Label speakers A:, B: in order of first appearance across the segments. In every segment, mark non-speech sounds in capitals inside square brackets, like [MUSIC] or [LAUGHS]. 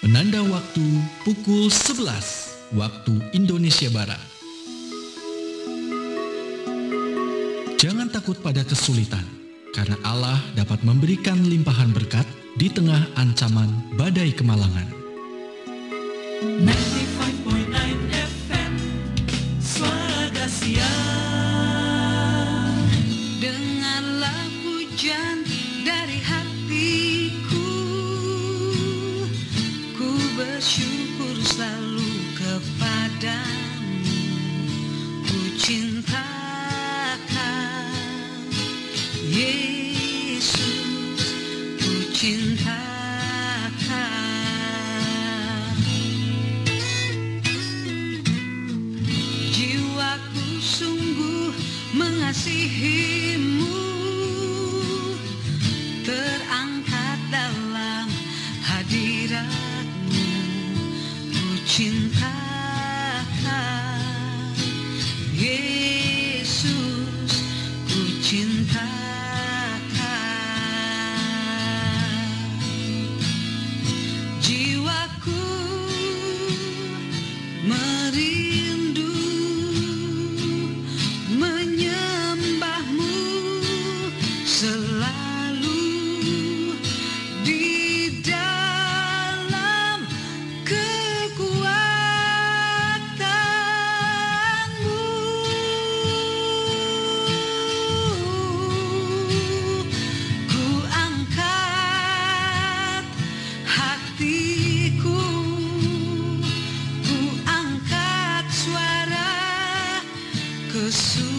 A: Penanda waktu pukul 11 waktu Indonesia Barat. Jangan takut pada kesulitan, karena Allah dapat memberikan limpahan berkat di tengah ancaman badai kemalangan.
B: 95.9
C: ke surga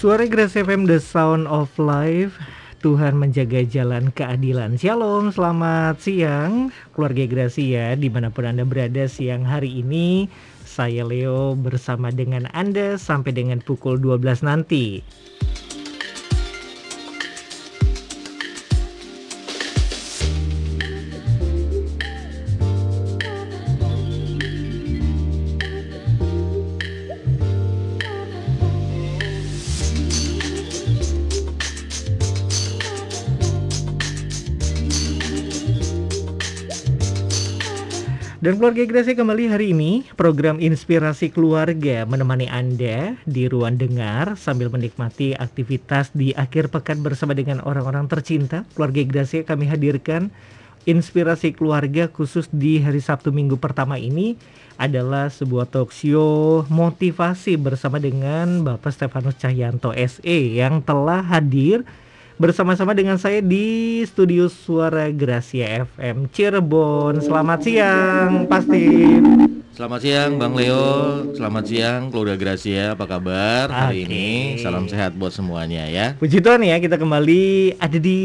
D: Suara Grace FM The Sound of Life. Tuhan menjaga jalan keadilan. Shalom, selamat siang Keluarga Gracia di mana pun Anda berada siang hari ini. Saya Leo bersama dengan Anda sampai dengan pukul 12 nanti Dan keluarga Gracia kembali hari ini program Inspirasi Keluarga menemani Anda di ruang dengar sambil menikmati aktivitas di akhir pekan bersama dengan orang-orang tercinta. Keluarga Gracia kami hadirkan Inspirasi Keluarga khusus di hari Sabtu minggu pertama ini adalah sebuah talk show motivasi bersama dengan Bapak Stefanus Cahyanto SE yang telah hadir bersama-sama dengan saya di studio Suara Gracia FM Cirebon. Selamat siang, pasti.
E: Selamat siang Bang Leo, selamat siang keluarga Gracia, apa kabar hari
D: Oke.
E: ini? Salam sehat buat semuanya ya.
D: Puji Tuhan ya, kita kembali ada di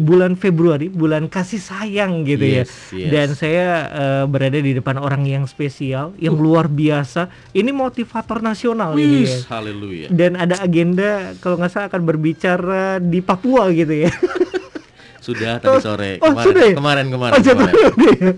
D: bulan Februari, bulan kasih sayang gitu
E: Yes,
D: ya.
E: yes.
D: Dan saya eh, berada di depan orang yang spesial, yang luar biasa. Ini motivator nasional ini ya.
E: Haleluya.
D: Dan ada agenda kalau nggak salah akan berbicara di Papua gitu ya. [LAUGHS]
E: Sudah tadi sore,
D: oh,
E: kemarin,
D: sudah ya?
E: kemarin, kemarin,
D: Oh,
E: kemarin. [LAUGHS]
D: ya?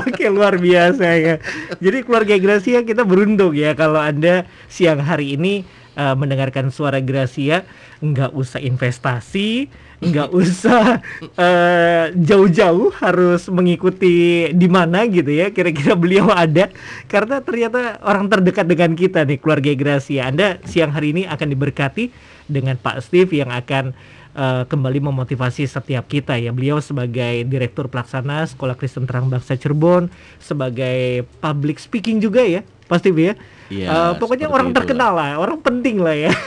D: Oke, luar biasa ya. Jadi keluarga Gracia kita beruntung ya kalau Anda siang hari ini eh, mendengarkan suara Gracia, nggak usah investasi, nggak [LAUGHS] usah eh, jauh-jauh harus mengikuti di mana gitu ya. Kira-kira beliau ada karena ternyata orang terdekat dengan kita nih keluarga Gracia. Anda siang hari ini akan diberkati dengan Pak Steve yang akan eh, kembali memotivasi setiap kita ya. Beliau sebagai Direktur Pelaksana Sekolah Kristen Terang Bangsa Cirebon, sebagai public speaking juga ya, pasti ya.
E: Iya,
D: Eh, pokoknya orang
E: itulah.
D: terkenal lah, orang penting lah ya. [LAUGHS]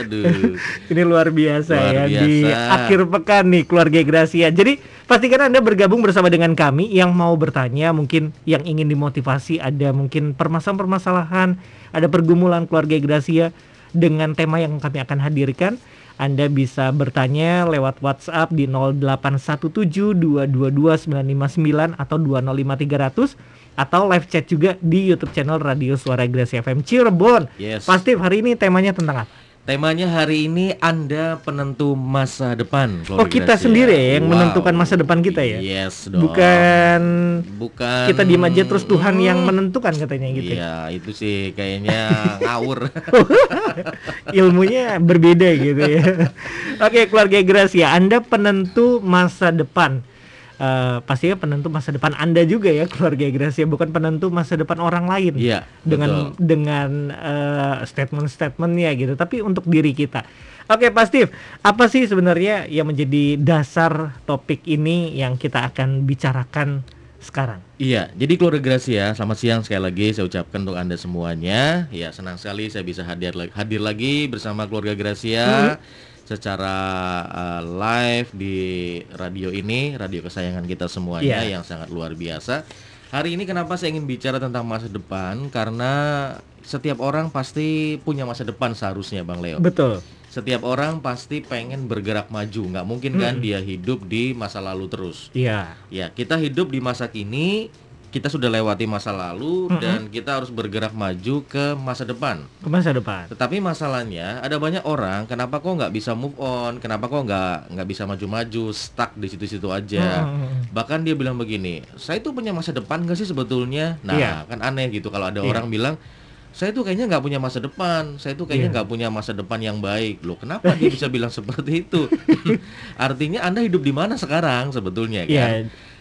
E: Aduh.
D: Ini luar biasa
E: Luar
D: ya di
E: biasa.
D: akhir pekan nih keluarga Gracia. Jadi pastikan Anda bergabung bersama dengan kami yang mau bertanya, mungkin yang ingin dimotivasi, ada mungkin permasalahan-permasalahan, ada pergumulan keluarga Gracia dengan tema yang kami akan hadirkan. Anda bisa bertanya lewat WhatsApp di 0817222959 atau 205300 atau live chat juga di YouTube channel Radio Suara Gracia FM Cirebon.
E: Yes.
D: Pasti hari ini temanya tentang apa?
E: Temanya hari ini Anda penentu masa depan.
D: Oh, kita
E: Gracia.
D: sendiri ya yang
E: Wow.
D: menentukan masa depan kita ya?
E: Yes dong.
D: Bukan
E: Bukan.
D: kita diem aja terus Tuhan yang
E: Hmm.
D: menentukan katanya gitu.
E: Iya, itu sih kayaknya [LAUGHS] ngawur. [LAUGHS]
D: Ilmunya berbeda gitu ya. [LAUGHS] Oke, keluarga Gracia, Anda penentu masa depan. Eh, pastinya penentu masa depan Anda juga ya keluarga Gracia, bukan penentu masa depan orang lain.
E: Iya,
D: dengan
E: betul.
D: dengan eh, statement-statementnya gitu, tapi untuk diri kita. Oke, Pak Steve, apa sih sebenarnya yang menjadi dasar topik ini yang kita akan bicarakan sekarang?
E: Iya, jadi keluarga Gracia, selamat siang sekali lagi saya ucapkan untuk Anda semuanya. Ya, senang sekali saya bisa hadir lagi, hadir lagi bersama keluarga Gracia secara uh, live di radio ini, radio kesayangan kita semuanya
D: Iya.
E: yang sangat luar biasa. Hari ini kenapa saya ingin bicara tentang masa depan? Karena setiap orang pasti punya masa depan seharusnya, Bang Leo.
D: Betul.
E: Setiap orang pasti pengen bergerak maju, nggak mungkin kan dia hidup di masa lalu terus.
D: Iya.
E: Ya, kita hidup di masa kini, kita sudah lewati masa lalu dan kita harus bergerak maju ke masa depan.
D: Ke masa depan.
E: Tetapi masalahnya ada banyak orang kenapa kok nggak bisa move on, kenapa kok nggak nggak bisa maju-maju, stuck di situ-situ aja.
D: Hmm.
E: Bahkan dia bilang begini, saya tuh punya masa depan nggak sih sebetulnya? Nah,
D: Iya.
E: kan aneh gitu kalau ada
D: Iya.
E: orang bilang saya tuh kayaknya nggak punya masa depan, saya tuh kayaknya
D: Iya.
E: nggak punya masa depan yang baik. Loh, kenapa dia bisa [LAUGHS] bilang seperti itu? [LAUGHS] Artinya Anda hidup di mana sekarang sebetulnya kan?
D: Iya.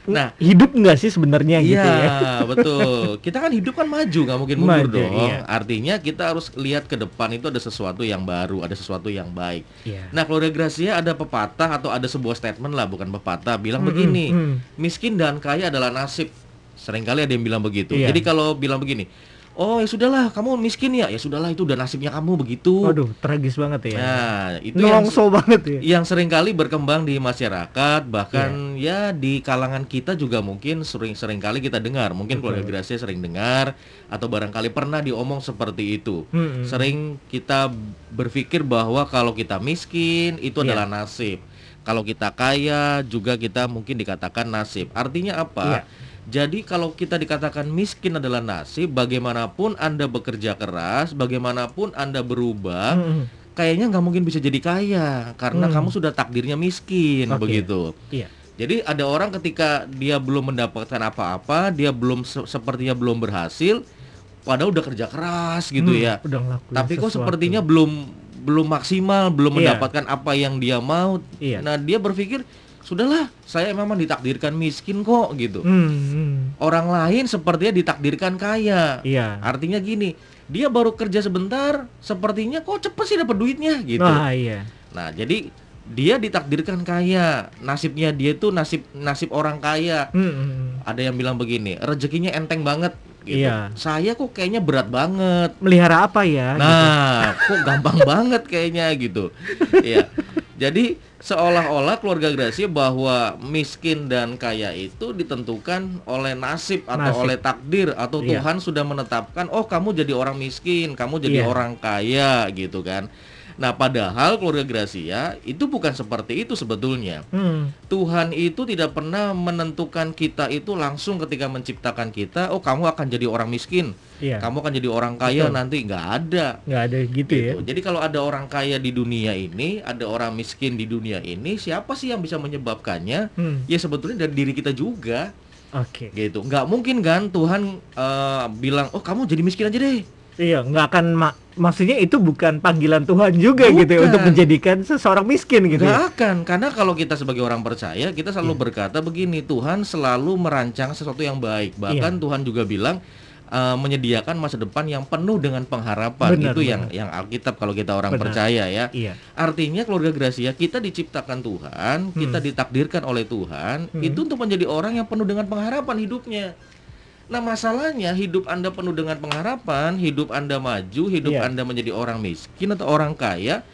E: Nah,
D: hidup nggak sih sebenarnya gitu
E: Iya,
D: ya? [LAUGHS]
E: betul. Kita kan hidup kan maju, nggak mungkin mundur
D: Maju,
E: dong.
D: iya.
E: Artinya kita harus lihat ke depan itu ada sesuatu yang baru, ada sesuatu yang baik.
D: Iya.
E: Nah, keluarga Gracia ada pepatah atau ada sebuah statement lah, bukan pepatah, bilang
D: Mm-mm,
E: begini,
D: mm.
E: miskin dan kaya adalah nasib. Seringkali ada yang bilang begitu.
D: Iya.
E: Jadi kalau bilang begini, oh ya sudahlah, kamu miskin ya, ya sudahlah itu udah nasibnya kamu begitu.
D: Waduh, tragis banget ya.
E: Nah, itu yang
D: banget ya.
E: yang sering kali berkembang di masyarakat bahkan ya di kalangan kita juga mungkin sering sering kali kita dengar mungkin keluarga Gracia sering dengar atau barangkali pernah diomong seperti itu
D: Mm-mm.
E: sering kita berpikir bahwa kalau kita miskin itu
D: Iya.
E: adalah nasib kalau kita kaya juga kita mungkin dikatakan nasib artinya apa jadi kalau kita dikatakan miskin adalah nasib bagaimanapun anda bekerja keras bagaimanapun anda berubah
D: Mm-mm.
E: kayaknya nggak mungkin bisa jadi kaya karena
D: Hmm.
E: kamu sudah takdirnya miskin
D: Oke.
E: begitu.
D: Iya.
E: Jadi ada orang ketika dia belum mendapatkan apa-apa, dia belum se- sepertinya belum berhasil, padahal udah kerja keras gitu
D: Hmm,
E: ya.
D: Udah
E: Tapi kok
D: sesuatu.
E: sepertinya belum belum maksimal, belum
D: Iya.
E: mendapatkan apa yang dia mau.
D: Iya.
E: Nah dia berpikir sudahlah saya memang ditakdirkan miskin kok gitu.
D: Hmm, hmm.
E: Orang lain sepertinya ditakdirkan kaya.
D: Iya.
E: Artinya gini, dia baru kerja sebentar, sepertinya kok cepet sih dapat duitnya gitu.
D: Wah, iya.
E: Nah, jadi dia ditakdirkan kaya. Nasibnya dia itu nasib nasib orang kaya.
D: Hmm, hmm, hmm.
E: Ada yang bilang begini, rezekinya enteng banget gitu.
D: Iya.
E: Saya kok kayaknya berat banget.
D: Melihara apa ya? gitu.
E: Nah, kok gampang [LAUGHS] banget kayaknya gitu. Ya. Jadi seolah-olah keluarga Gracia bahwa miskin dan kaya itu ditentukan oleh nasib atau
D: Nasib.
E: oleh takdir atau
D: Iya.
E: Tuhan sudah menetapkan oh kamu jadi orang miskin, kamu jadi
D: Iya.
E: orang kaya gitu kan. Nah, padahal keluarga Gracia itu bukan seperti itu sebetulnya.
D: Hmm,
E: Tuhan itu tidak pernah menentukan kita itu langsung ketika menciptakan kita, oh kamu akan jadi orang miskin,
D: iya.
E: kamu akan jadi orang kaya
D: Betul.
E: nanti nggak ada.
D: nggak ada gitu, ya.
E: Gitu. Jadi kalau ada orang kaya di dunia ini, ada orang miskin di dunia ini, siapa sih yang bisa menyebabkannya?
D: Hmm,
E: Ya sebetulnya dari diri kita juga,
D: Oke.
E: gitu. Nggak mungkin kan Tuhan eh, bilang, oh kamu jadi miskin aja deh.
D: Iya, nggak akan ma- maksudnya itu bukan panggilan Tuhan juga gitu ya
E: Bukan.
D: untuk menjadikan seseorang miskin gitu
E: Nggak
D: ya.
E: akan, karena kalau kita sebagai orang percaya, kita selalu
D: Iya.
E: berkata begini, Tuhan selalu merancang sesuatu yang baik. Bahkan
D: Iya.
E: Tuhan juga bilang eh, menyediakan masa depan yang penuh dengan pengharapan.
D: Benar,
E: Itu yang
D: benar.
E: yang Alkitab kalau kita orang
D: Benar.
E: percaya ya.
D: Iya.
E: Artinya keluarga Gracia kita diciptakan Tuhan, kita ditakdirkan oleh Tuhan
D: Hmm.
E: itu untuk menjadi orang yang penuh dengan pengharapan hidupnya. Nah, masalahnya hidup Anda penuh dengan pengharapan, hidup Anda maju, hidup
D: Iya.
E: Anda menjadi orang miskin atau orang kaya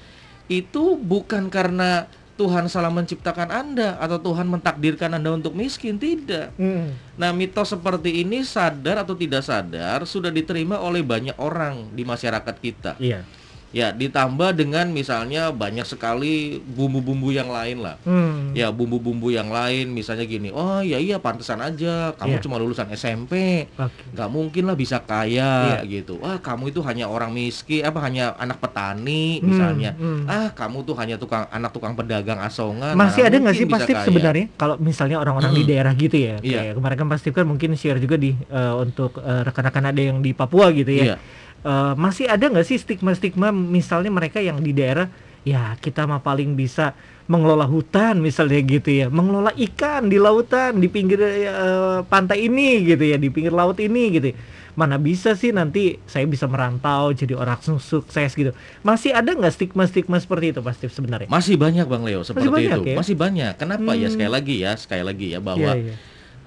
E: itu bukan karena Tuhan salah menciptakan Anda atau Tuhan mentakdirkan Anda untuk miskin, tidak.
D: Hmm,
E: Nah, mitos seperti ini sadar atau tidak sadar sudah diterima oleh banyak orang di masyarakat kita.
D: Iya.
E: Ya, ditambah dengan misalnya banyak sekali bumbu-bumbu yang lain lah.
D: Hmm.
E: Ya, bumbu-bumbu yang lain misalnya gini, oh ya iya pantesan aja, kamu
D: Iya.
E: cuma lulusan SMP, nggak mungkin lah bisa kaya
D: Iya.
E: gitu. Wah, kamu itu hanya orang miskin, apa hanya anak petani
D: Hmm,
E: misalnya.
D: hmm.
E: Ah, kamu tuh hanya tukang anak tukang pedagang asongan.
D: Masih
E: mana
D: ada nggak sih pasti sebenarnya kalau misalnya orang-orang di
E: Mm-mm.
D: daerah gitu ya,
E: Iya.
D: kayak kemarin kan pasti kan mungkin share juga di eh, untuk eh, rekan-rekan ada yang di Papua gitu ya.
E: Iya.
D: Eh, masih ada nggak sih stigma-stigma misalnya mereka yang di daerah ya kita mah paling bisa mengelola hutan misalnya gitu ya, mengelola ikan di lautan di pinggir eh, pantai ini gitu ya, di pinggir laut ini gitu. Mana bisa sih nanti saya bisa merantau jadi orang su- sukses gitu. Masih ada nggak stigma-stigma seperti itu pasti sebenarnya?
E: Masih banyak Bang Leo seperti
D: banyak
E: itu.
D: ya?
E: Masih banyak. Kenapa ya
D: Hmm.
E: sekali lagi ya, sekali lagi ya bahwa
D: Iya, iya.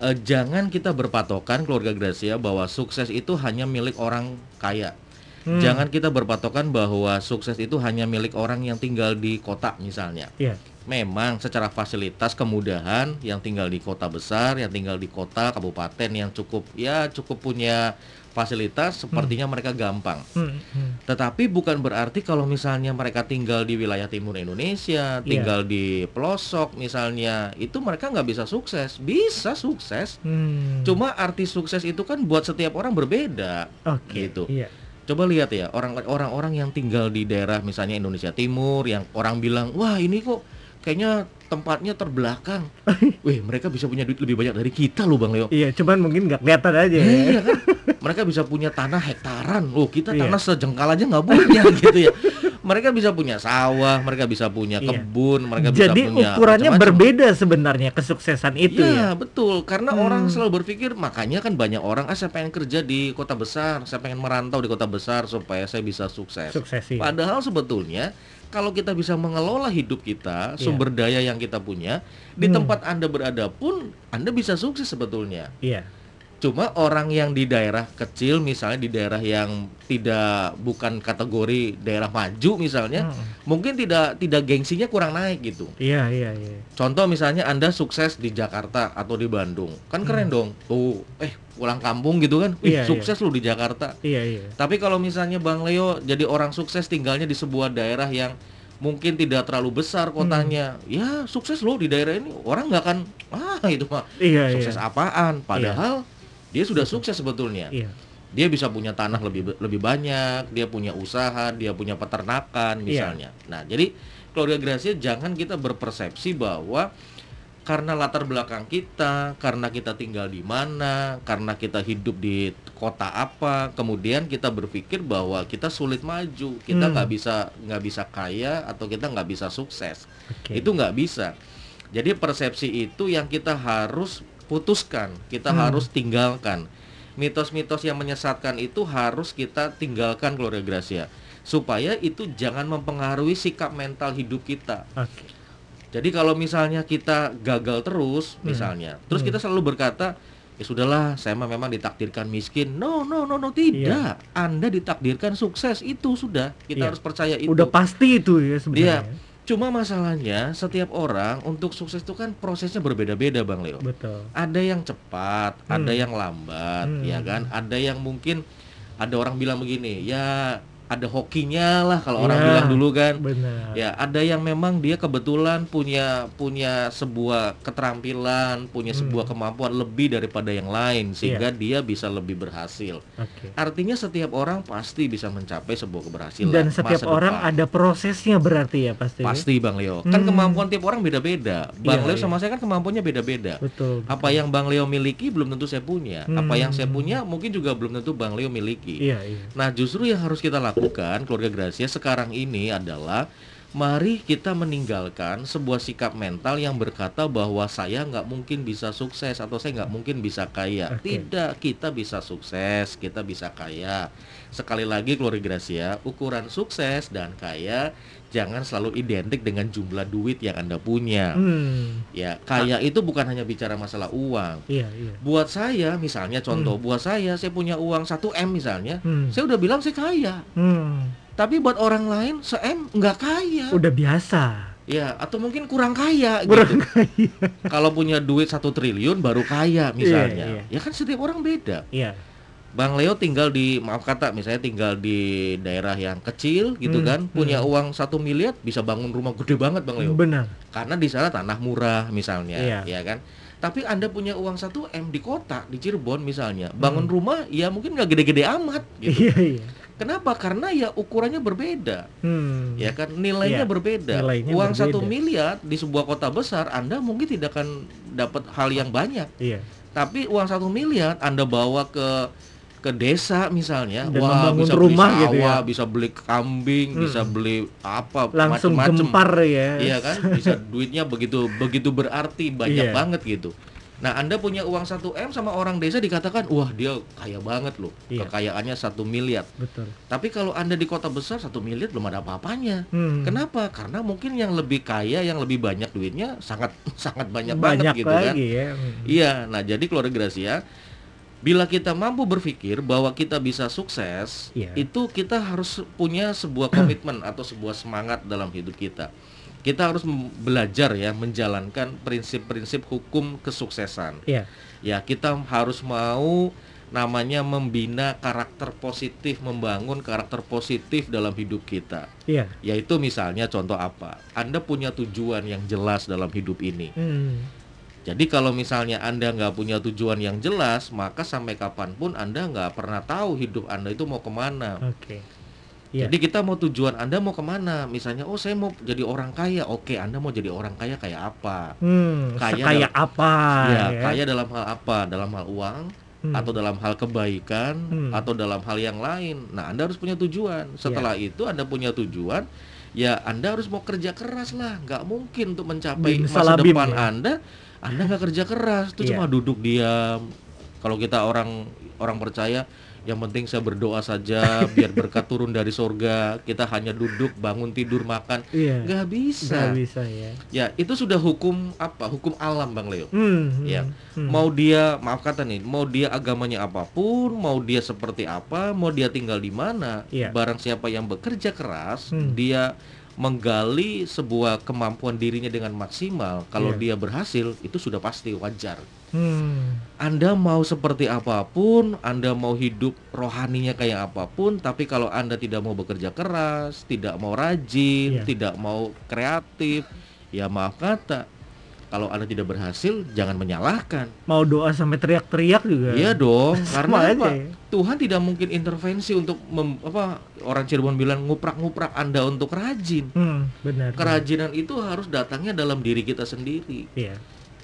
E: Eh, jangan kita berpatokan keluarga Gracia bahwa sukses itu hanya milik orang kaya.
D: Hmm.
E: Jangan kita berpatokan bahwa sukses itu hanya milik orang yang tinggal di kota misalnya.
D: Iya.
E: Memang secara fasilitas kemudahan yang tinggal di kota besar, yang tinggal di kota kabupaten yang cukup ya cukup punya fasilitas sepertinya mereka gampang.
D: Hmm, hmm.
E: Tetapi bukan berarti kalau misalnya mereka tinggal di wilayah timur Indonesia,
D: Iya.
E: tinggal di pelosok misalnya, itu mereka nggak bisa sukses. Bisa sukses.
D: Hmm.
E: Cuma arti sukses itu kan buat setiap orang berbeda.
D: Oke.
E: gitu.
D: Iya.
E: Coba lihat ya orang orang-orang yang tinggal di daerah misalnya Indonesia Timur yang orang bilang wah ini kok kayaknya tempatnya terbelakang. [LAUGHS] Wih mereka bisa punya duit lebih banyak dari kita loh bang Leo.
D: Iya, cuman mungkin nggak kelihatan aja ya.
E: Iya kan? Mereka bisa punya tanah hektaran. Loh, kita
D: Iya.
E: tanah sejengkal aja nggak punya [LAUGHS] gitu ya. Mereka bisa punya sawah, mereka bisa punya
D: Iya.
E: kebun, mereka bisa
D: Jadi
E: punya
D: ukurannya
E: macam-macam.
D: berbeda sebenarnya kesuksesan itu
E: Iya,
D: ya.
E: betul. Karena
D: Hmm.
E: orang selalu berpikir makanya kan banyak orang ah saya pengen kerja di kota besar, saya pengen merantau di kota besar supaya saya bisa sukses.
D: Sukses iya.
E: Padahal sebetulnya kalau kita bisa mengelola hidup kita,
D: Iya.
E: sumber daya yang kita punya, di
D: Hmm.
E: tempat Anda berada pun Anda bisa sukses sebetulnya.
D: Iya.
E: Cuma orang yang di daerah kecil misalnya di daerah yang tidak bukan kategori daerah maju misalnya,
D: Hmm.
E: mungkin tidak tidak gengsinya kurang naik gitu.
D: Iya, iya, iya.
E: Contoh misalnya Anda sukses di Jakarta atau di Bandung. Kan keren dong. Tuh, eh pulang kampung gitu kan. Wih,
D: Hmm. Iya,
E: sukses lu di Jakarta.
D: Iya, iya.
E: Tapi kalau misalnya Bang Leo jadi orang sukses tinggalnya di sebuah daerah yang mungkin tidak terlalu besar
D: Hmm.
E: kotanya, ya sukses loh di daerah ini. Orang nggak akan ah itu mah
D: Iya,
E: sukses
D: iya.
E: apaan? Padahal dia sudah sukses sebetulnya.
D: Iya.
E: Dia bisa punya tanah lebih lebih banyak, dia punya usaha, dia punya peternakan
D: Iya.
E: misalnya. Nah, jadi keluarga Gracia jangan kita berpersepsi bahwa karena latar belakang kita, karena kita tinggal di mana, karena kita hidup di kota apa, kemudian kita berpikir bahwa kita sulit maju, kita
D: Hmm.
E: nggak bisa nggak bisa kaya atau kita nggak bisa sukses.
D: Oke.
E: Itu nggak bisa. Jadi persepsi itu yang kita harus putuskan, kita
D: Hmm.
E: harus tinggalkan. Mitos-mitos yang menyesatkan itu harus kita tinggalkan keluarga Gracia supaya itu jangan mempengaruhi sikap mental hidup kita.
D: Oke.
E: Jadi kalau misalnya kita gagal terus,
D: Hmm.
E: misalnya, terus
D: Hmm.
E: kita selalu berkata, ya sudahlah, saya mah memang ditakdirkan miskin. No, no, no, no, tidak. Anda ditakdirkan sukses itu sudah. Kita
D: Iya.
E: harus percaya itu.
D: Udah pasti itu ya sebenarnya.
E: Cuma masalahnya setiap orang untuk sukses itu kan prosesnya berbeda-beda, Bang Leo.
D: Betul.
E: Ada yang cepat,
D: Hmm.
E: ada yang lambat,
D: Hmm.
E: ya kan? Ada yang mungkin ada orang bilang begini, ya ada hokinya lah kalau orang
D: Ya,
E: bilang dulu kan.
D: Benar.
E: Ya, ada yang memang dia kebetulan punya punya sebuah keterampilan, punya
D: Hmm.
E: sebuah kemampuan lebih daripada yang lain sehingga dia bisa lebih berhasil.
D: Oke.
E: Artinya setiap orang pasti bisa mencapai sebuah keberhasilan.
D: Dan setiap orang
E: depan.
D: ada prosesnya berarti ya pasti.
E: pasti Bang Leo. Kan
D: Hmm.
E: kemampuan tiap orang beda-beda. Bang
D: Iya,
E: Leo sama
D: iya.
E: saya kan kemampuannya beda-beda.
D: Betul.
E: Apa yang Bang Leo miliki belum tentu saya punya. Apa yang saya
D: Hmm.
E: punya mungkin juga belum tentu Bang Leo miliki.
D: Iya, iya.
E: Nah, justru yang harus kita lakukan, keluarga Gracia sekarang ini adalah mari kita meninggalkan sebuah sikap mental yang berkata bahwa saya nggak mungkin bisa sukses atau saya nggak mungkin bisa kaya.
D: Oke.
E: Tidak, kita bisa sukses, kita bisa kaya. Sekali lagi, keluarga Gracia, ukuran sukses dan kaya jangan selalu identik dengan jumlah duit yang anda punya.
D: Hmm.
E: Ya, kaya itu bukan hanya bicara masalah uang.
D: Iya, iya.
E: Buat saya, misalnya contoh, buat saya, saya punya uang 1 m misalnya,
D: Hmm.
E: saya udah bilang saya kaya.
D: Hmm.
E: Tapi buat orang lain se-M nggak kaya.
D: Udah biasa.
E: Ya, atau mungkin kurang kaya
D: Kurang
E: gitu. Kalau punya duit satu triliun baru kaya misalnya.
D: iya.
E: Ya kan setiap orang beda.
D: Iya.
E: Bang Leo tinggal di maaf kata misalnya tinggal di daerah yang kecil gitu
D: Hmm,
E: kan, punya
D: hmm.
E: uang satu miliar bisa bangun rumah gede banget Bang Leo.
D: Benar.
E: Karena di sana tanah murah misalnya,
D: Iya.
E: ya kan. Tapi Anda punya uang 1 M di kota, di Cirebon misalnya, bangun
D: Hmm.
E: rumah ya mungkin nggak gede-gede amat gitu.
D: Iya, iya.
E: Kenapa? Karena ya ukurannya berbeda.
D: Hmm.
E: ya kan nilainya
D: Iya,
E: berbeda
D: nilainya
E: uang satu miliar di sebuah kota besar anda mungkin tidak akan dapat hal yang banyak
D: Iya.
E: tapi uang satu miliar anda bawa ke ke desa misalnya
D: Dan
E: wah
D: membangun
E: bisa
D: rumah
E: beli
D: gitu ya.
E: sawah bisa beli kambing
D: Hmm.
E: bisa beli apa
D: Langsung
E: macem-macem.
D: gempar ya.
E: iya kan bisa duitnya begitu begitu berarti banyak
D: Iya.
E: banget gitu nah anda punya uang 1 m sama orang desa dikatakan wah dia kaya banget loh
D: Iya.
E: kekayaannya satu miliar
D: Betul.
E: tapi kalau anda di kota besar satu miliar belum ada apa-apanya
D: Hmm.
E: Kenapa? Karena mungkin yang lebih kaya, yang lebih banyak duitnya sangat [LAUGHS] sangat banyak,
D: Banyak
E: banget gitu kan.
D: lagi ya. Hmm.
E: Iya, nah jadi keluarga Gracia, bila kita mampu berpikir bahwa kita bisa sukses,
D: Iya.
E: itu kita harus punya sebuah [CLEARS THROAT] komitmen atau sebuah semangat dalam hidup kita. Kita harus belajar ya menjalankan prinsip-prinsip hukum kesuksesan.
D: Iya.
E: Ya, kita harus mau namanya membina karakter positif, membangun karakter positif dalam hidup kita.
D: Iya.
E: Yaitu misalnya contoh apa? Anda punya tujuan yang jelas dalam hidup ini.
D: Hmm.
E: Jadi kalau misalnya Anda nggak punya tujuan yang jelas, maka sampai kapan pun Anda nggak pernah tahu hidup Anda itu mau ke mana.
D: Oke. Iya.
E: Jadi kita mau tujuan Anda mau ke mana? Misalnya, oh saya mau jadi orang kaya. Oke, Anda mau jadi orang kaya kayak apa?
D: Hmm,
E: Kaya
D: sekaya apa
E: ya, kaya dalam hal apa? Dalam hal uang,
D: Hmm.
E: atau dalam hal kebaikan,
D: Hmm.
E: atau dalam hal yang lain. Nah, Anda harus punya tujuan. Setelah itu Anda punya tujuan, ya Anda harus mau kerja keras lah. Nggak mungkin untuk mencapai masa depan
D: ya.
E: Anda, Anda nggak kerja keras, itu
D: Iya.
E: cuma duduk diam. Kalau kita orang orang percaya, yang penting saya berdoa saja [LAUGHS] biar berkat turun dari sorga. Kita hanya duduk, bangun, tidur, makan.
D: Iya.
E: Nggak bisa.
D: Nggak bisa ya.
E: Ya, itu sudah hukum apa? Hukum alam, Bang Leo.
D: Hmm.
E: Ya,
D: hmm.
E: mau dia maaf kata nih, mau dia agamanya apa pun, mau dia seperti apa, mau dia tinggal di mana,
D: Iya.
E: barang siapa yang bekerja keras,
D: Hmm.
E: dia menggali sebuah kemampuan dirinya dengan maksimal. Kalau
D: Iya.
E: dia berhasil, itu sudah pasti wajar.
D: Hmm.
E: Anda mau seperti apa pun, Anda mau hidup rohaninya kayak apa pun, tapi kalau Anda tidak mau bekerja keras, tidak mau rajin,
D: Iya.
E: tidak mau kreatif, ya maaf kata, kalau Anda tidak berhasil, jangan menyalahkan.
D: Mau doa sampai teriak-teriak juga.
E: Iya dong, [LAUGHS] karena apa?
D: ya.
E: Tuhan tidak mungkin intervensi untuk mem- apa orang Cirebon bilang nguprak-nguprak Anda untuk rajin.
D: Hmm, benar. benar.
E: Kerajinan itu harus datangnya dalam diri kita sendiri.
D: Iya.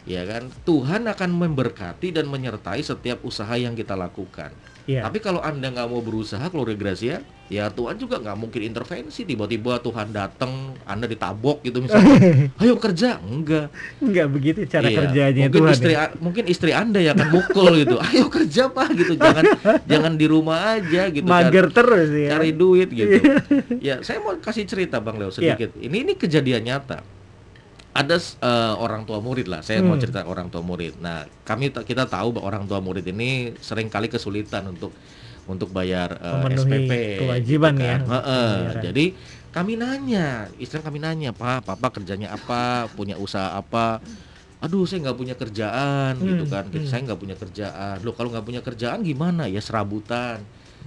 E: ya kan Tuhan akan memberkati dan menyertai setiap usaha yang kita lakukan
D: Iya.
E: tapi kalau anda nggak mau berusaha keluarga Gracia ya Tuhan juga nggak mungkin intervensi. Tiba-tiba Tuhan datang anda ditabok gitu misalnya. [LAUGHS] Ayo kerja. Enggak.
D: Enggak begitu cara
E: Iya,
D: kerjanya
E: mungkin
D: Tuhan.
E: istri
D: ya.
E: mungkin istri anda yang akan mukul gitu. [LAUGHS] Ayo kerja pak gitu. Jangan jangan di rumah aja gitu.
D: Mager
E: cari,
D: terus ya.
E: cari duit gitu. [LAUGHS] Ya saya mau kasih cerita bang Leo sedikit. Ini ini kejadian nyata ada eh, orang tua murid lah saya mau
D: Hmm.
E: cerita orang tua murid nah kami ta- kita tahu bahwa orang tua murid ini sering kali kesulitan untuk untuk bayar eh,
D: Memenuhi
E: SPP
D: kewajiban
E: gitu
D: ya,
E: kan. Heeh.
D: pembayaran.
E: jadi kami nanya istri kami nanya pak papa kerjanya apa punya usaha apa aduh saya nggak punya kerjaan gitu
D: Hmm,
E: kan
D: hmm.
E: saya nggak punya kerjaan loh kalau nggak punya kerjaan gimana ya serabutan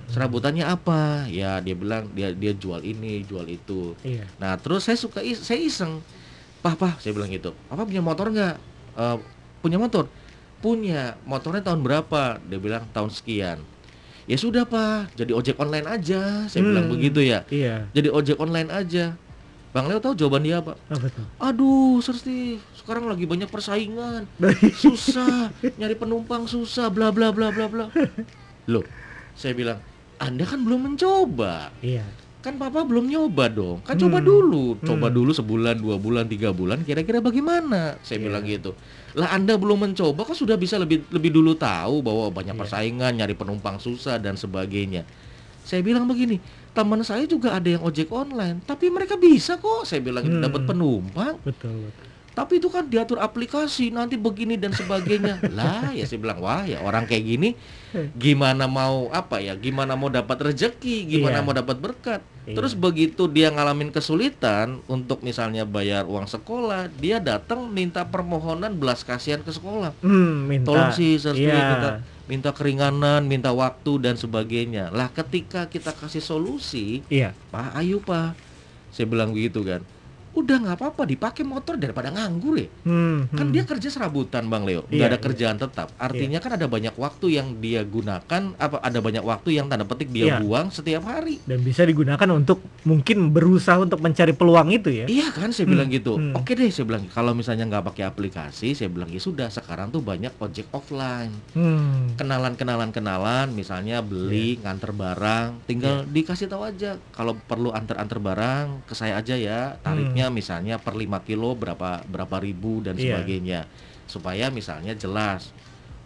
E: serabutannya apa ya dia bilang dia dia jual ini jual itu
D: Iya.
E: nah terus saya suka is- saya iseng pah pah saya bilang gitu papa punya motor nggak "Eh, punya motor punya motornya tahun berapa dia bilang tahun sekian ya sudah pak jadi ojek online aja saya bilang
D: Hmm.
E: begitu ya
D: Iya.
E: jadi ojek online aja bang Leo tahu jawaban dia apa
D: Apa tuh?
E: Aduh, Serti, sekarang lagi banyak persaingan. [LAUGHS] Susah, nyari penumpang susah, bla bla bla bla bla. [LAUGHS] Loh, saya bilang, Anda kan belum mencoba.
D: Iya.
E: Kan papa belum nyoba dong. Kan coba
D: Hmm.
E: dulu. Coba
D: Hmm.
E: dulu sebulan, dua bulan, tiga bulan, kira-kira bagaimana? Saya
D: Iya.
E: bilang gitu. Lah Anda belum mencoba kan sudah bisa lebih lebih dulu tahu bahwa banyak
D: Iya.
E: persaingan, nyari penumpang susah dan sebagainya. Saya bilang begini, teman saya juga ada yang ojek online, tapi mereka bisa kok. Saya bilang gitu,
D: Hmm.
E: dapat penumpang.
D: Betul, betul.
E: Tapi itu kan diatur aplikasi nanti begini dan sebagainya. [LAUGHS] lah ya saya bilang wah ya orang kayak gini gimana mau apa ya? Gimana mau dapat rezeki? Gimana
D: Iya.
E: mau dapat berkat?
D: Iya.
E: Terus begitu dia ngalamin kesulitan untuk misalnya bayar uang sekolah, dia datang minta permohonan belas kasihan ke sekolah.
D: Hmm, minta.
E: Tolong sih saya
D: Iya.
E: minta minta keringanan, minta waktu dan sebagainya. Lah ketika kita kasih solusi,
D: Iya.
E: Pak, ayo Pak. Saya bilang begitu kan. Udah nggak apa-apa dipakai motor daripada nganggur ya.
D: Hmm,
E: Kan
D: hmm.
E: dia kerja serabutan Bang Leo, nggak
D: Iya,
E: ada kerjaan tetap. Artinya kan ada banyak waktu yang dia gunakan, apa ada banyak waktu yang tanda petik dia
D: Iya.
E: buang setiap hari.
D: dan bisa digunakan untuk mungkin berusaha untuk mencari peluang itu ya.
E: Iya kan saya
D: Hmm,
E: bilang gitu.
D: hmm.
E: Oke deh saya bilang kalau misalnya nggak pakai aplikasi, saya bilang ya sudah sekarang tuh banyak ojek offline.
D: Hmm.
E: Kenalan-kenalan kenalan misalnya beli
D: Iya.
E: nganter barang, tinggal dikasih tahu aja kalau perlu antar-antar barang ke saya aja ya. Tarifnya misalnya per 5 kilo berapa berapa ribu dan.
D: Iya.
E: sebagainya. Supaya misalnya jelas.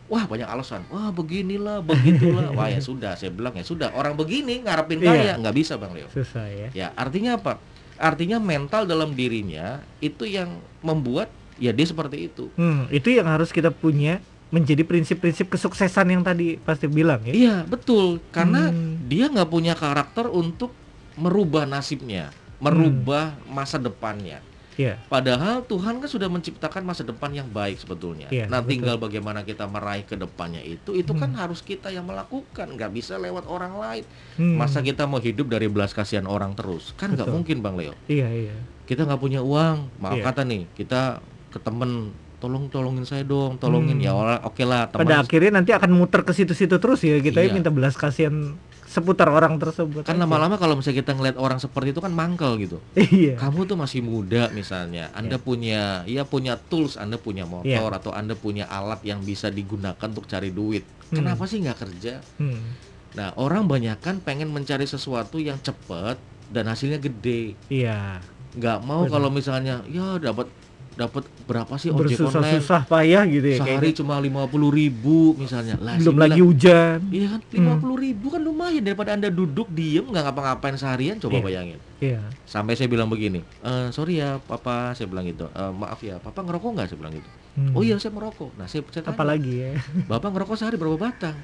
E: Wah, banyak alasan. Wah, beginilah, begitulah. [LAUGHS] Wah, ya sudah, saya bilang ya sudah. Orang begini ngarepin
D: Iya.
E: kaya nggak bisa, Bang Leo.
D: Susah ya.
E: Ya, artinya apa? Artinya mental dalam dirinya itu yang membuat ya dia seperti itu.
D: Hmm, itu yang harus kita punya menjadi prinsip-prinsip kesuksesan yang tadi pasti bilang ya.
E: Iya, betul. Karena
D: Hmm.
E: dia nggak punya karakter untuk merubah nasibnya, merubah masa depannya.
D: Iya.
E: Padahal Tuhan kan sudah menciptakan masa depan yang baik sebetulnya.
D: Iya,
E: nah,
D: betul.
E: tinggal bagaimana kita meraih ke depannya itu, itu kan
D: Hmm.
E: harus kita yang melakukan, nggak bisa lewat orang lain.
D: Hmm.
E: Masa kita mau hidup dari belas kasihan orang terus? Kan nggak mungkin, Bang Leo.
D: Iya, iya.
E: Kita nggak punya uang, maaf
D: Iya.
E: kata nih, kita ke temen, tolong tolongin saya dong, tolongin
D: Hmm.
E: ya oke lah teman.
D: Pada akhirnya nanti akan muter ke situ-situ terus ya kita
E: Iya.
D: minta belas kasihan seputar orang tersebut.
E: Kan lama-lama kalau misalnya kita ngeliat orang seperti itu kan mangkel gitu.
D: Iya.
E: Kamu tuh masih muda misalnya, Anda punya ya punya tools, Anda punya motor
D: Iya.
E: atau Anda punya alat yang bisa digunakan untuk cari duit.
D: Hmm.
E: Kenapa sih nggak kerja?
D: Hmm.
E: Nah, orang banyak kan pengen mencari sesuatu yang cepat dan hasilnya gede.
D: Iya.
E: Nggak mau kalau misalnya ya dapat dapat berapa sih ojek online?
D: Bersusah-susah payah gitu ya
E: Sehari
D: kayaknya.
E: cuma lima puluh ribu misalnya. Lah,
D: Belum lagi
E: bilang,
D: hujan.
E: Iya kan, lima puluh ribu kan lumayan daripada anda duduk diem nggak ngapa-ngapain seharian. Coba
D: Iya.
E: bayangin.
D: Iya.
E: Sampai saya bilang begini, "Eh, sorry ya papa, saya bilang gitu. "Eh, maaf ya, papa ngerokok nggak? Saya bilang gitu.
D: Hmm.
E: Oh iya saya merokok. Nah saya, saya tanya,
D: Apalagi ya.
E: bapak ngerokok sehari berapa batang?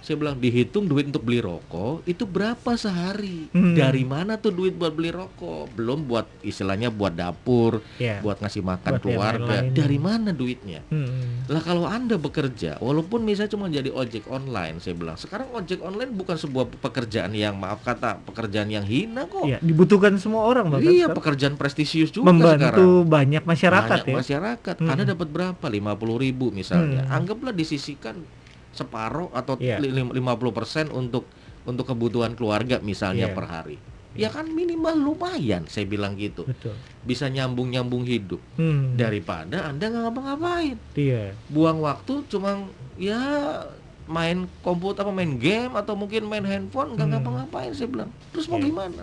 E: Saya bilang dihitung duit untuk beli rokok itu berapa sehari?
D: Hmm.
E: Dari mana tuh duit buat beli rokok? Belum buat istilahnya buat dapur,
D: Iya.
E: buat ngasih makan
D: Buat
E: keluarga.
D: lain-lain.
E: Dari mana duitnya?
D: Hmm.
E: Lah kalau Anda bekerja, walaupun misalnya cuma jadi ojek online, saya bilang, sekarang ojek online bukan sebuah pekerjaan yang maaf kata, pekerjaan yang hina kok.
D: Iya, dibutuhkan semua orang bahkan
E: Iya,
D: sekarang.
E: pekerjaan prestisius juga
D: membantu
E: sekarang.
D: banyak masyarakat
E: Banyak
D: ya.
E: masyarakat.
D: Mm-mm.
E: Anda dapat berapa? 50 ribu misalnya.
D: Hmm.
E: Anggaplah disisikan separuh atau
D: Iya.
E: li- lim- 50% untuk untuk kebutuhan keluarga misalnya
D: Iya.
E: per hari. ya kan minimal lumayan saya bilang gitu
D: betul.
E: bisa nyambung nyambung hidup
D: Hmm.
E: daripada anda nggak ngapa-ngapain
D: Iya.
E: buang waktu cuma ya main komputer apa main game atau mungkin main handphone nggak
D: Hmm.
E: ngapa-ngapain saya bilang terus mau
D: Iya.
E: gimana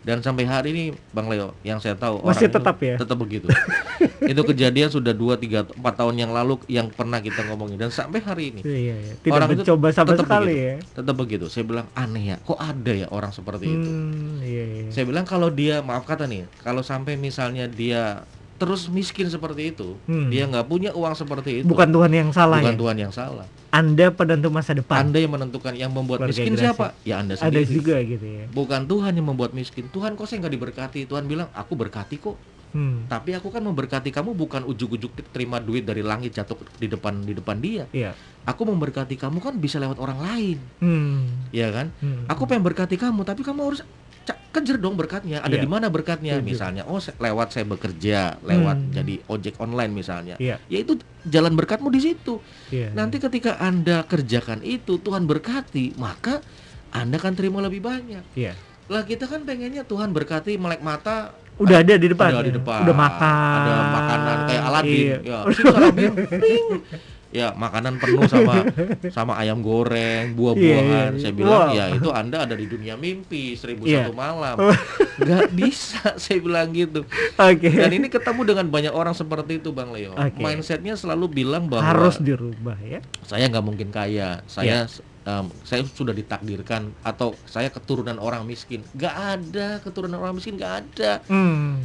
E: dan sampai hari ini bang Leo yang saya tahu
D: Masih
E: orang itu
D: tetap ya?
E: tetap begitu [LAUGHS] itu kejadian sudah 2 3 4 tahun yang lalu yang pernah kita ngomongin dan sampai hari ini
D: Iya, iya. Tidak
E: Orang itu
D: mencoba sama
E: tetap
D: sekali
E: begitu.
D: ya.
E: tetap begitu saya bilang aneh ya kok ada ya orang seperti itu
D: Hmm, iya, iya.
E: saya bilang kalau dia maaf kata nih kalau sampai misalnya dia terus miskin seperti itu
D: Hmm.
E: dia nggak punya uang seperti itu
D: Bukan Tuhan yang salah
E: bukan
D: ya.
E: Tuhan yang salah
D: Anda penentu masa depan.
E: anda yang menentukan yang membuat
D: Keluarga
E: miskin
D: Gracia.
E: siapa ya anda
D: Ada
E: sendiri
D: juga gitu ya.
E: bukan Tuhan yang membuat miskin Tuhan kok saya nggak diberkati Tuhan bilang aku berkati kok
D: Hmm.
E: tapi aku kan memberkati kamu bukan ujuk-ujuk terima duit dari langit jatuh di depan di depan dia
D: Iya.
E: aku memberkati kamu kan bisa lewat orang lain
D: Hmm.
E: ya kan
D: Hmm.
E: aku pengen berkati kamu tapi kamu harus kejar dong berkatnya ada
D: Iya.
E: di mana berkatnya
D: Setuju.
E: misalnya oh lewat saya bekerja lewat
D: Hmm.
E: jadi ojek online misalnya
D: Iya.
E: ya itu jalan berkatmu di situ
D: Iya.
E: nanti ketika anda kerjakan itu Tuhan berkati maka anda akan terima lebih banyak
D: Iya.
E: lah kita kan pengennya Tuhan berkati melek mata
D: Udah ada di depan.
E: ada
D: ya?
E: di depan
D: Udah makan.
E: ada makanan kayak Aladin
D: Iya.
E: ya ping. Ya makanan penuh sama [LAUGHS] sama ayam goreng buah-buahan
D: Iya, iya.
E: saya bilang
D: Wow.
E: ya itu anda ada di dunia mimpi seribu
D: Iya.
E: satu malam nggak bisa [LAUGHS] saya bilang gitu
D: Oke.
E: dan ini ketemu dengan banyak orang seperti itu bang Leo
D: Oke.
E: mindsetnya selalu bilang bahwa
D: Harus dirubah ya.
E: saya nggak mungkin kaya saya
D: Iya.
E: em, saya sudah ditakdirkan atau saya keturunan orang miskin nggak ada keturunan orang miskin nggak ada
D: Hmm.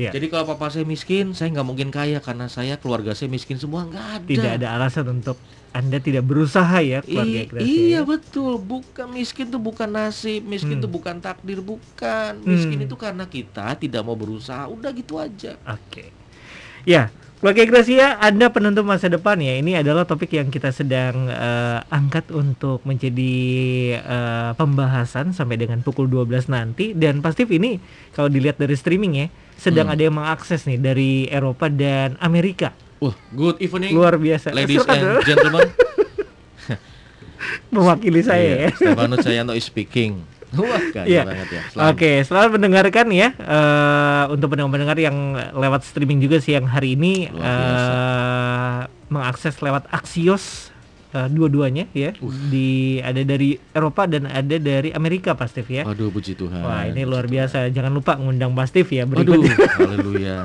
D: Iya.
E: jadi kalau papa saya miskin saya nggak mungkin kaya karena saya keluarga saya miskin semua nggak ada
D: Tidak ada alasan untuk Anda tidak berusaha ya keluarga
E: I-
D: Gracia.
E: iya betul bukan miskin tuh bukan nasib miskin
D: Hmm.
E: tuh bukan takdir bukan miskin
D: Hmm.
E: itu karena kita tidak mau berusaha udah gitu aja
D: Oke. Ya, keluarga Gracia, Anda penentu masa depan ya. Ini adalah topik yang kita sedang eh, angkat untuk menjadi eh, pembahasan sampai dengan pukul 12 nanti dan pasti ini kalau dilihat dari streaming ya, sedang
E: Hmm.
D: ada yang mengakses nih dari Eropa dan Amerika.
E: wah good evening
D: Luar biasa.
E: ladies
D: Silakan
E: and
D: dulu,
E: gentlemen [LAUGHS]
D: mewakili saya
E: Iya,
D: ya.
E: Stefanus Sayanto is speaking [LAUGHS] wah kaya
D: Iya.
E: banget ya.
D: Oke, selamat mendengarkan ya eh, untuk pendengar-pendengar yang lewat streaming juga siang hari ini eh, mengakses lewat Axios eh, dua-duanya ya. Di ada dari Eropa dan ada dari Amerika Pak Steve ya.
E: Aduh puji Tuhan.
D: Wah, ini luar biasa. Jangan lupa ngundang Pak Steve ya
E: Tuhan. Aduh,
D: berikutnya. [LAUGHS]
E: haleluya.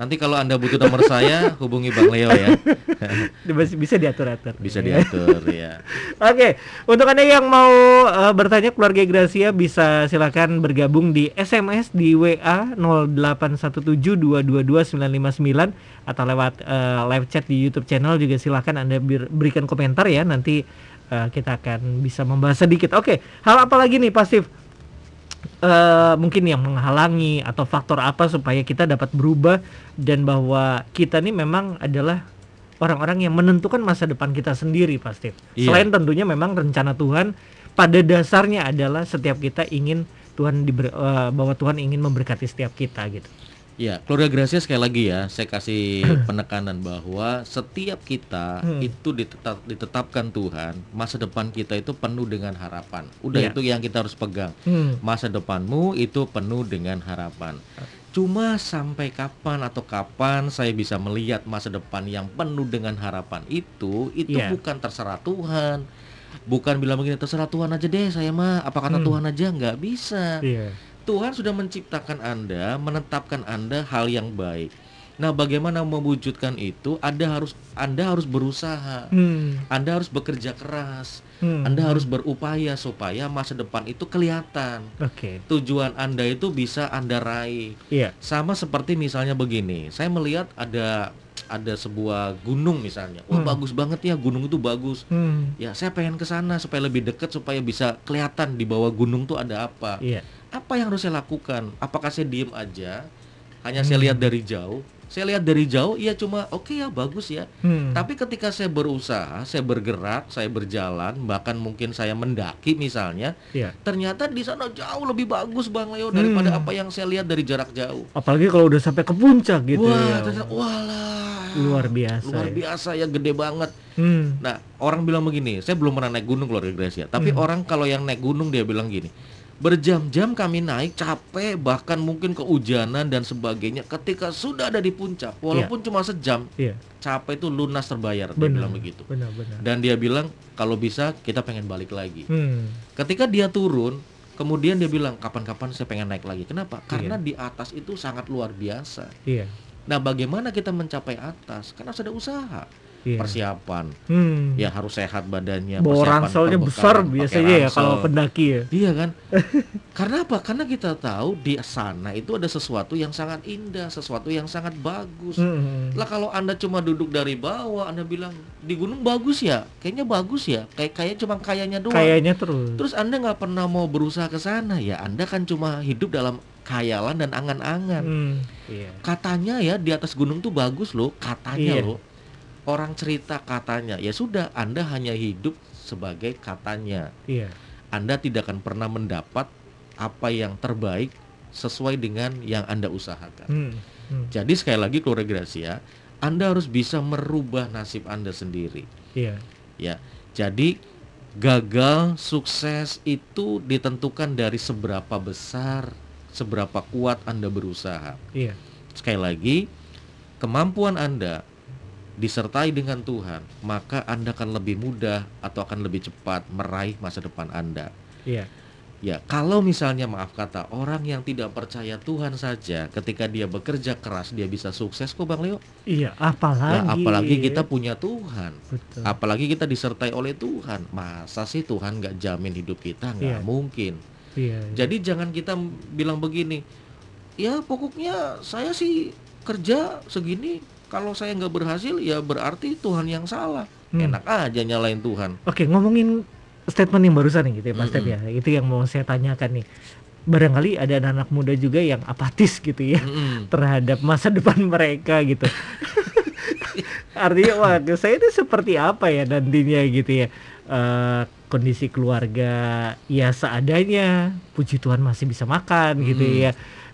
E: Nanti kalau Anda butuh nomor saya, hubungi Bang Leo ya. [LAUGHS]
D: Bisa, diatur-atur.
E: Bisa diatur ya. [LAUGHS]
D: Oke, untuk Anda yang mau eh, bertanya keluarga Gracia bisa silakan bergabung di SMS di WA 0817222959 atau lewat eh, live chat di YouTube channel juga silakan Anda ber- berikan komentar ya nanti eh, kita akan bisa membahas sedikit. Oke, hal apa lagi nih pasif? Eh mungkin yang menghalangi atau faktor apa supaya kita dapat berubah dan bahwa kita nih memang adalah orang-orang yang menentukan masa depan kita sendiri pasti.
E: Iya.
D: Selain tentunya memang rencana Tuhan pada dasarnya adalah setiap kita ingin Tuhan diber, eh, bahwa Tuhan ingin memberkati setiap kita gitu.
E: Ya, keluarga Gracia sekali lagi ya, saya kasih [LAUGHS] penekanan bahwa setiap kita
D: Hmm.
E: itu ditetap, ditetapkan Tuhan, masa depan kita itu penuh dengan harapan. Udah
D: Iya.
E: itu yang kita harus pegang.
D: Hmm.
E: Masa depanmu itu penuh dengan harapan. Cuma sampai kapan atau kapan saya bisa melihat masa depan yang penuh dengan harapan itu, itu
D: Iya.
E: bukan terserah Tuhan. Bukan bilang begini terserah Tuhan aja deh saya mah, apa kata
D: Hmm.
E: Tuhan aja nggak bisa.
D: Iya.
E: Tuhan sudah menciptakan Anda, menetapkan Anda hal yang baik. Nah, bagaimana mewujudkan itu? Anda harus Anda harus berusaha.
D: Hmm.
E: Anda harus bekerja keras.
D: Hmm.
E: Anda harus berupaya supaya masa depan itu kelihatan.
D: Oke.
E: Tujuan Anda itu bisa Anda raih.
D: Iya.
E: Sama seperti misalnya begini, saya melihat ada ada sebuah gunung misalnya. Wah,
D: Hmm.
E: bagus banget ya gunung itu bagus.
D: Hmm.
E: Ya, saya pengen ke sana supaya lebih dekat supaya bisa kelihatan di bawah gunung tuh ada apa
D: Iya.
E: Apa yang harus saya lakukan? Apakah saya diem aja? Hanya saya
D: Hmm.
E: lihat dari jauh? Saya lihat dari jauh, iya cuma oke ya bagus ya.
D: Hmm.
E: Tapi ketika saya berusaha, saya bergerak, saya berjalan, bahkan mungkin saya mendaki misalnya,
D: Iya.
E: ternyata di sana jauh lebih bagus Bang Leo daripada
D: Hmm.
E: apa yang saya lihat dari jarak jauh.
D: Apalagi kalau udah sampai ke puncak gitu
E: Wah,
D: ya.
E: ternyata walah.
D: Luar biasa
E: Luar
D: ya.
E: biasa ya, gede banget.
D: Hmm.
E: Nah, orang bilang begini, saya belum pernah naik gunung keluarga Gracia, tapi
D: Hmm.
E: orang kalau yang naik gunung dia bilang gini, Berjam-jam kami naik capek bahkan mungkin kehujanan dan sebagainya. Ketika sudah ada di puncak, walaupun cuma sejam,
D: Iya.
E: capek itu lunas terbayar. Dia
D: Benar.
E: bilang begitu.
D: Benar, benar.
E: Dan dia bilang kalau bisa kita pengen balik lagi.
D: Hmm.
E: Ketika dia turun, kemudian dia bilang kapan-kapan saya pengen naik lagi. Kenapa?
D: Iya.
E: Karena di atas itu sangat luar biasa.
D: Iya.
E: Nah, bagaimana kita mencapai atas? Karena harus ada usaha,
D: Iya.
E: persiapan.
D: Hmm.
E: Ya harus sehat badannya.
D: Bawa ranselnya besar biasanya ya kalau pendaki ya.
E: Iya kan? [LAUGHS] Karena apa? Karena kita tahu di sana itu ada sesuatu yang sangat indah, sesuatu yang sangat bagus.
D: Hmm.
E: Lah kalau Anda cuma duduk dari bawah, Anda bilang di gunung bagus ya? Kayaknya bagus ya. Kayak kayak cuma kayaknya doang.
D: Kayaknya terus.
E: Terus Anda nggak pernah mau berusaha ke sana ya? Anda kan cuma hidup dalam khayalan dan angan-angan.
D: Hmm. Iya.
E: Katanya ya di atas gunung tuh bagus loh, katanya
D: Iya.
E: loh. Orang cerita katanya. Ya sudah, Anda hanya hidup sebagai katanya.
D: Iya.
E: Anda tidak akan pernah mendapat apa yang terbaik sesuai dengan yang Anda usahakan.
D: Hmm. Hmm.
E: Jadi sekali lagi keluarga Gracia, Anda harus bisa merubah nasib Anda sendiri.
D: Iya.
E: Ya. Jadi gagal sukses itu ditentukan dari seberapa besar, seberapa kuat Anda berusaha.
D: Iya.
E: Sekali lagi, kemampuan Anda disertai dengan Tuhan, maka Anda akan lebih mudah atau akan lebih cepat meraih masa depan Anda.
D: Iya.
E: Ya, kalau misalnya maaf kata orang yang tidak percaya Tuhan saja ketika dia bekerja keras dia bisa sukses kok Bang Leo.
D: Iya, apalagi
E: apalagi kita punya Tuhan.
D: Betul.
E: Apalagi kita disertai oleh Tuhan. Masa sih Tuhan nggak jamin hidup kita? Nggak
D: Iya.
E: mungkin.
D: Iya.
E: Jadi jangan kita bilang begini. Ya pokoknya saya sih kerja segini. Kalau saya nggak berhasil ya berarti Tuhan yang salah.
D: Hmm.
E: Enak aja nyalain Tuhan.
D: Oke, ngomongin statement yang barusan nih gitu ya, Mas Ted
E: Mm-mm.
D: ya. Itu yang mau saya tanyakan nih. Barangkali ada anak muda juga yang apatis gitu ya
E: Mm-mm.
D: terhadap masa [LAUGHS] depan mereka gitu. [LAUGHS] Artinya wah saya itu seperti apa ya nantinya gitu ya. Eh, kondisi keluarga ya seadanya, puji Tuhan masih bisa makan gitu
E: Mm.
D: ya.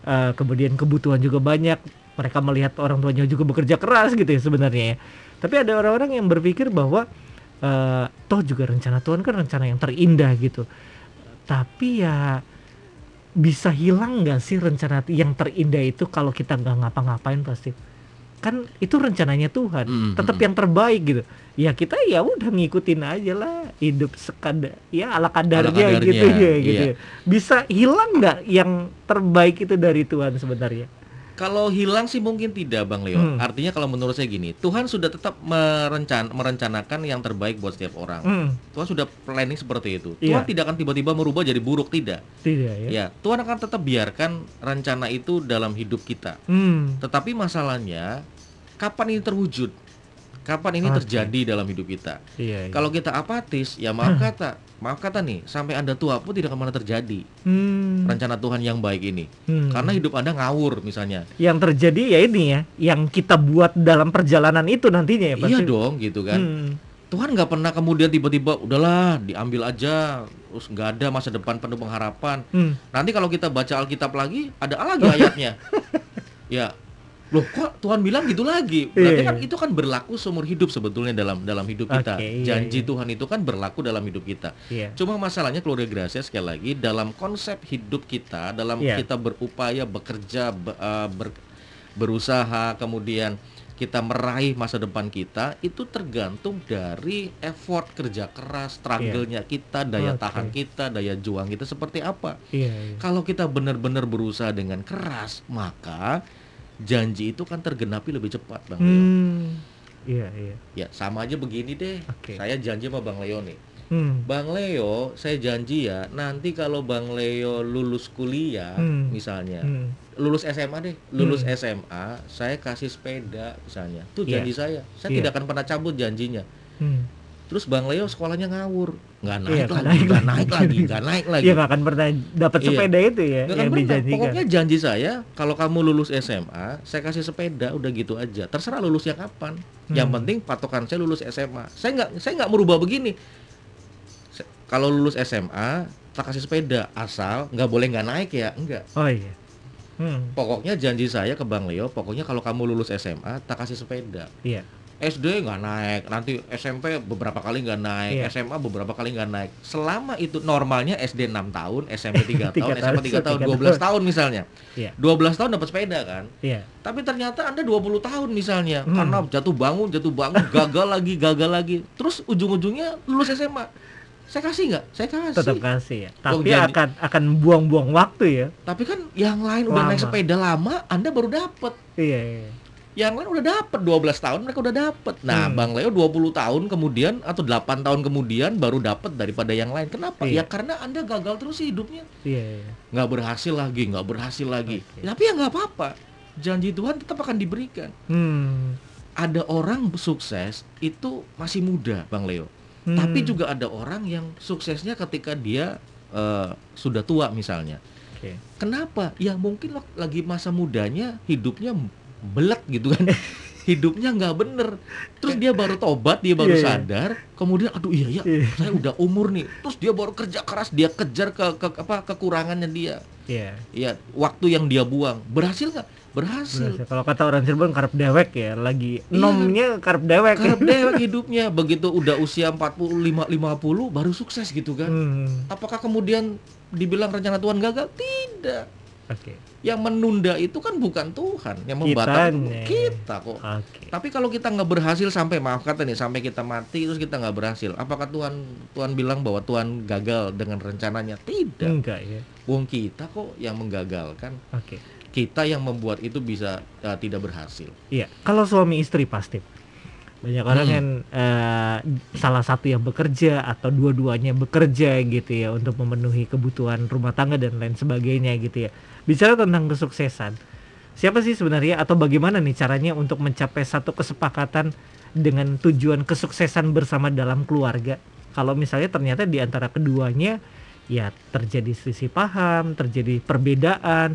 D: Eh, kemudian kebutuhan juga banyak. Mereka melihat orang tuanya juga bekerja keras gitu ya sebenarnya ya. Tapi ada orang-orang yang berpikir bahwa eh, toh juga rencana Tuhan kan rencana yang terindah gitu. Tapi ya bisa hilang nggak sih rencana yang terindah itu kalau kita nggak ngapa-ngapain pasti kan itu rencananya Tuhan
E: Mm,
D: tetap
E: mm.
D: yang terbaik gitu ya kita ya udah ngikutin aja lah hidup sekadar ya ala kadarnya,
E: kadarnya,
D: gitu ya gitu
E: iya.
D: ya. bisa hilang nggak yang terbaik itu dari Tuhan sebenarnya
E: Kalau hilang sih mungkin tidak Bang Leo.
D: Hmm.
E: Artinya kalau menurut saya gini, Tuhan sudah tetap merencan merencanakan yang terbaik buat setiap orang.
D: Hmm,
E: Tuhan sudah planning seperti itu.
D: Iya.
E: Tuhan tidak akan tiba-tiba merubah jadi buruk tidak.
D: tidak ya,
E: Ya, Tuhan akan tetap biarkan rencana itu dalam hidup kita.
D: Hmm,
E: Tetapi masalahnya kapan ini terwujud? Kapan ini
D: Oke.
E: terjadi dalam hidup kita?
D: iya, iya.
E: Kalau kita apatis, ya maaf kata, maaf kata nih, sampai Anda tua pun tidak akan pernah terjadi
D: Hmm,
E: rencana Tuhan yang baik ini.
D: hmm.
E: Karena hidup Anda ngawur misalnya.
D: yang terjadi ya ini ya yang kita buat dalam perjalanan itu nantinya ya
E: Iya
D: pasti
E: dong gitu kan.
D: Hmm,
E: Tuhan nggak pernah kemudian tiba-tiba udahlah diambil aja terus nggak ada masa depan penuh pengharapan.
D: hmm.
E: Nanti kalau kita baca Alkitab lagi ada lagi ayatnya. [LAUGHS] ya loh kok Tuhan bilang gitu lagi? Berarti
D: Iya,
E: kan
D: iya.
E: itu kan berlaku seumur hidup sebetulnya dalam dalam hidup kita.
D: Oke, iya,
E: Janji
D: iya.
E: Tuhan itu kan berlaku dalam hidup kita.
D: Iya.
E: Cuma masalahnya keluarga Gracia sekali lagi dalam konsep hidup kita, dalam
D: Iya.
E: kita berupaya bekerja, be- eh, ber- berusaha, kemudian kita meraih masa depan kita itu tergantung dari effort kerja keras, struggle-nya kita, daya
D: Oke.
E: tahan kita, daya juang kita seperti apa.
D: Iya, iya.
E: Kalau kita benar-benar berusaha dengan keras, maka janji itu kan tergenapi lebih cepat, Bang Leo.
D: Hmm. Iya, iya.
E: Ya, sama aja begini deh.
D: Oke.
E: Saya janji sama Bang Leo nih.
D: Hmm.
E: Bang Leo, saya janji ya, nanti kalau Bang Leo lulus kuliah,
D: Hmm.
E: misalnya,
D: Hmm.
E: lulus SMA deh, lulus
D: Hmm.
E: SMA, saya kasih sepeda, misalnya. Itu
D: Iya.
E: janji saya. Saya
D: Iya.
E: tidak akan pernah cabut janjinya.
D: Hmm.
E: Terus Bang Leo sekolahnya ngawur, nggak naik
D: Iya,
E: lagi,
D: nggak naik
E: nggak
D: lagi.
E: naik lagi, nggak naik lagi.
D: Nggak akan pernah dapat
E: Iya.
D: sepeda itu ya
E: Nggak
D: yang
E: akan pernah. Pokoknya janji saya, kalau kamu lulus SMA, saya kasih sepeda, udah gitu aja. Terserah lulusnya kapan. Yang
D: Hmm.
E: penting patokan saya lulus SMA. Saya nggak, saya nggak merubah begini. Kalau lulus SMA, tak kasih sepeda, asal nggak boleh nggak naik ya, enggak.
D: Oh iya. Hmm.
E: Pokoknya janji saya ke Bang Leo, pokoknya kalau kamu lulus SMA, tak kasih sepeda.
D: Iya.
E: SD nggak naik, nanti SMP beberapa kali nggak naik,
D: Iya.
E: SMA beberapa kali nggak naik. Selama itu normalnya SD 6 tahun, SMP 3 [LAUGHS]
D: Tiga
E: tahun, SMA 3 tahun,
D: tiga
E: 12 tahun misalnya.
D: Iya.
E: 12 tahun dapat sepeda kan.
D: Iya.
E: Tapi ternyata Anda 20 tahun misalnya,
D: Hmm.
E: karena jatuh bangun, jatuh bangun, [LAUGHS] gagal lagi, gagal lagi. Terus ujung-ujungnya lulus SMA. Saya kasih nggak? Saya kasih.
D: Tetap kasih ya. Tapi
E: jadi-
D: akan akan buang-buang waktu ya.
E: Tapi kan yang lain udah naik
D: Lama.
E: sepeda lama, Anda baru dapat.
D: Iya, iya.
E: Yang lain udah dapat 12 tahun mereka udah dapat. Nah,
D: Hmm.
E: Bang Leo 20 tahun kemudian atau 8 tahun kemudian baru dapat daripada yang lain. Kenapa?
D: Iya.
E: Ya karena Anda gagal terus hidupnya.
D: Iya, iya.
E: Nggak berhasil lagi, nggak berhasil lagi.
D: Oke.
E: Tapi ya nggak apa-apa. Janji Tuhan tetap akan diberikan.
D: Hmm.
E: Ada orang sukses itu masih muda, Bang Leo.
D: Hmm.
E: Tapi juga ada orang yang suksesnya ketika dia eh, sudah tua misalnya.
D: Oke.
E: Kenapa? Ya mungkin lagi masa mudanya hidupnya belet gitu kan. [LAUGHS] hidupnya nggak bener. Terus dia baru tobat, dia baru
D: Iya, iya.
E: sadar. Kemudian aduh iya ya,
D: Iya.
E: saya udah umur nih. Terus dia baru kerja keras, dia kejar ke, ke apa kekurangannya dia.
D: Iya.
E: Ya waktu yang dia buang berhasil nggak? Berhasil.
D: Berhasil. Kalau kata orang Cirebon karep dewek ya, lagi
E: Iya.
D: nomnya karep dewek.
E: Karena [LAUGHS] dewek hidupnya begitu udah usia 45 50 baru sukses gitu kan.
D: Hmm.
E: Apakah kemudian dibilang rencana Tuhan gagal? Tidak.
D: Oke.
E: Yang menunda itu kan bukan Tuhan, yang membatalkan kita kok.
D: Oke.
E: Tapi kalau kita nggak berhasil sampai maaf kata nih sampai kita mati terus kita nggak berhasil, apakah Tuhan Tuhan bilang bahwa Tuhan gagal dengan rencananya? Tidak.
D: Enggak ya.
E: Wong kita kok yang menggagalkan,
D: Oke.
E: kita yang membuat itu bisa uh, tidak berhasil.
D: Iya, kalau suami istri pasti. Banyak orang
E: Hmm.
D: yang eh, salah satu yang bekerja atau dua-duanya bekerja gitu ya untuk memenuhi kebutuhan rumah tangga dan lain sebagainya gitu ya. Bicara tentang kesuksesan, siapa sih sebenarnya atau bagaimana nih caranya untuk mencapai satu kesepakatan dengan tujuan kesuksesan bersama dalam keluarga? Kalau misalnya ternyata di antara keduanya ya terjadi selisih paham, terjadi perbedaan,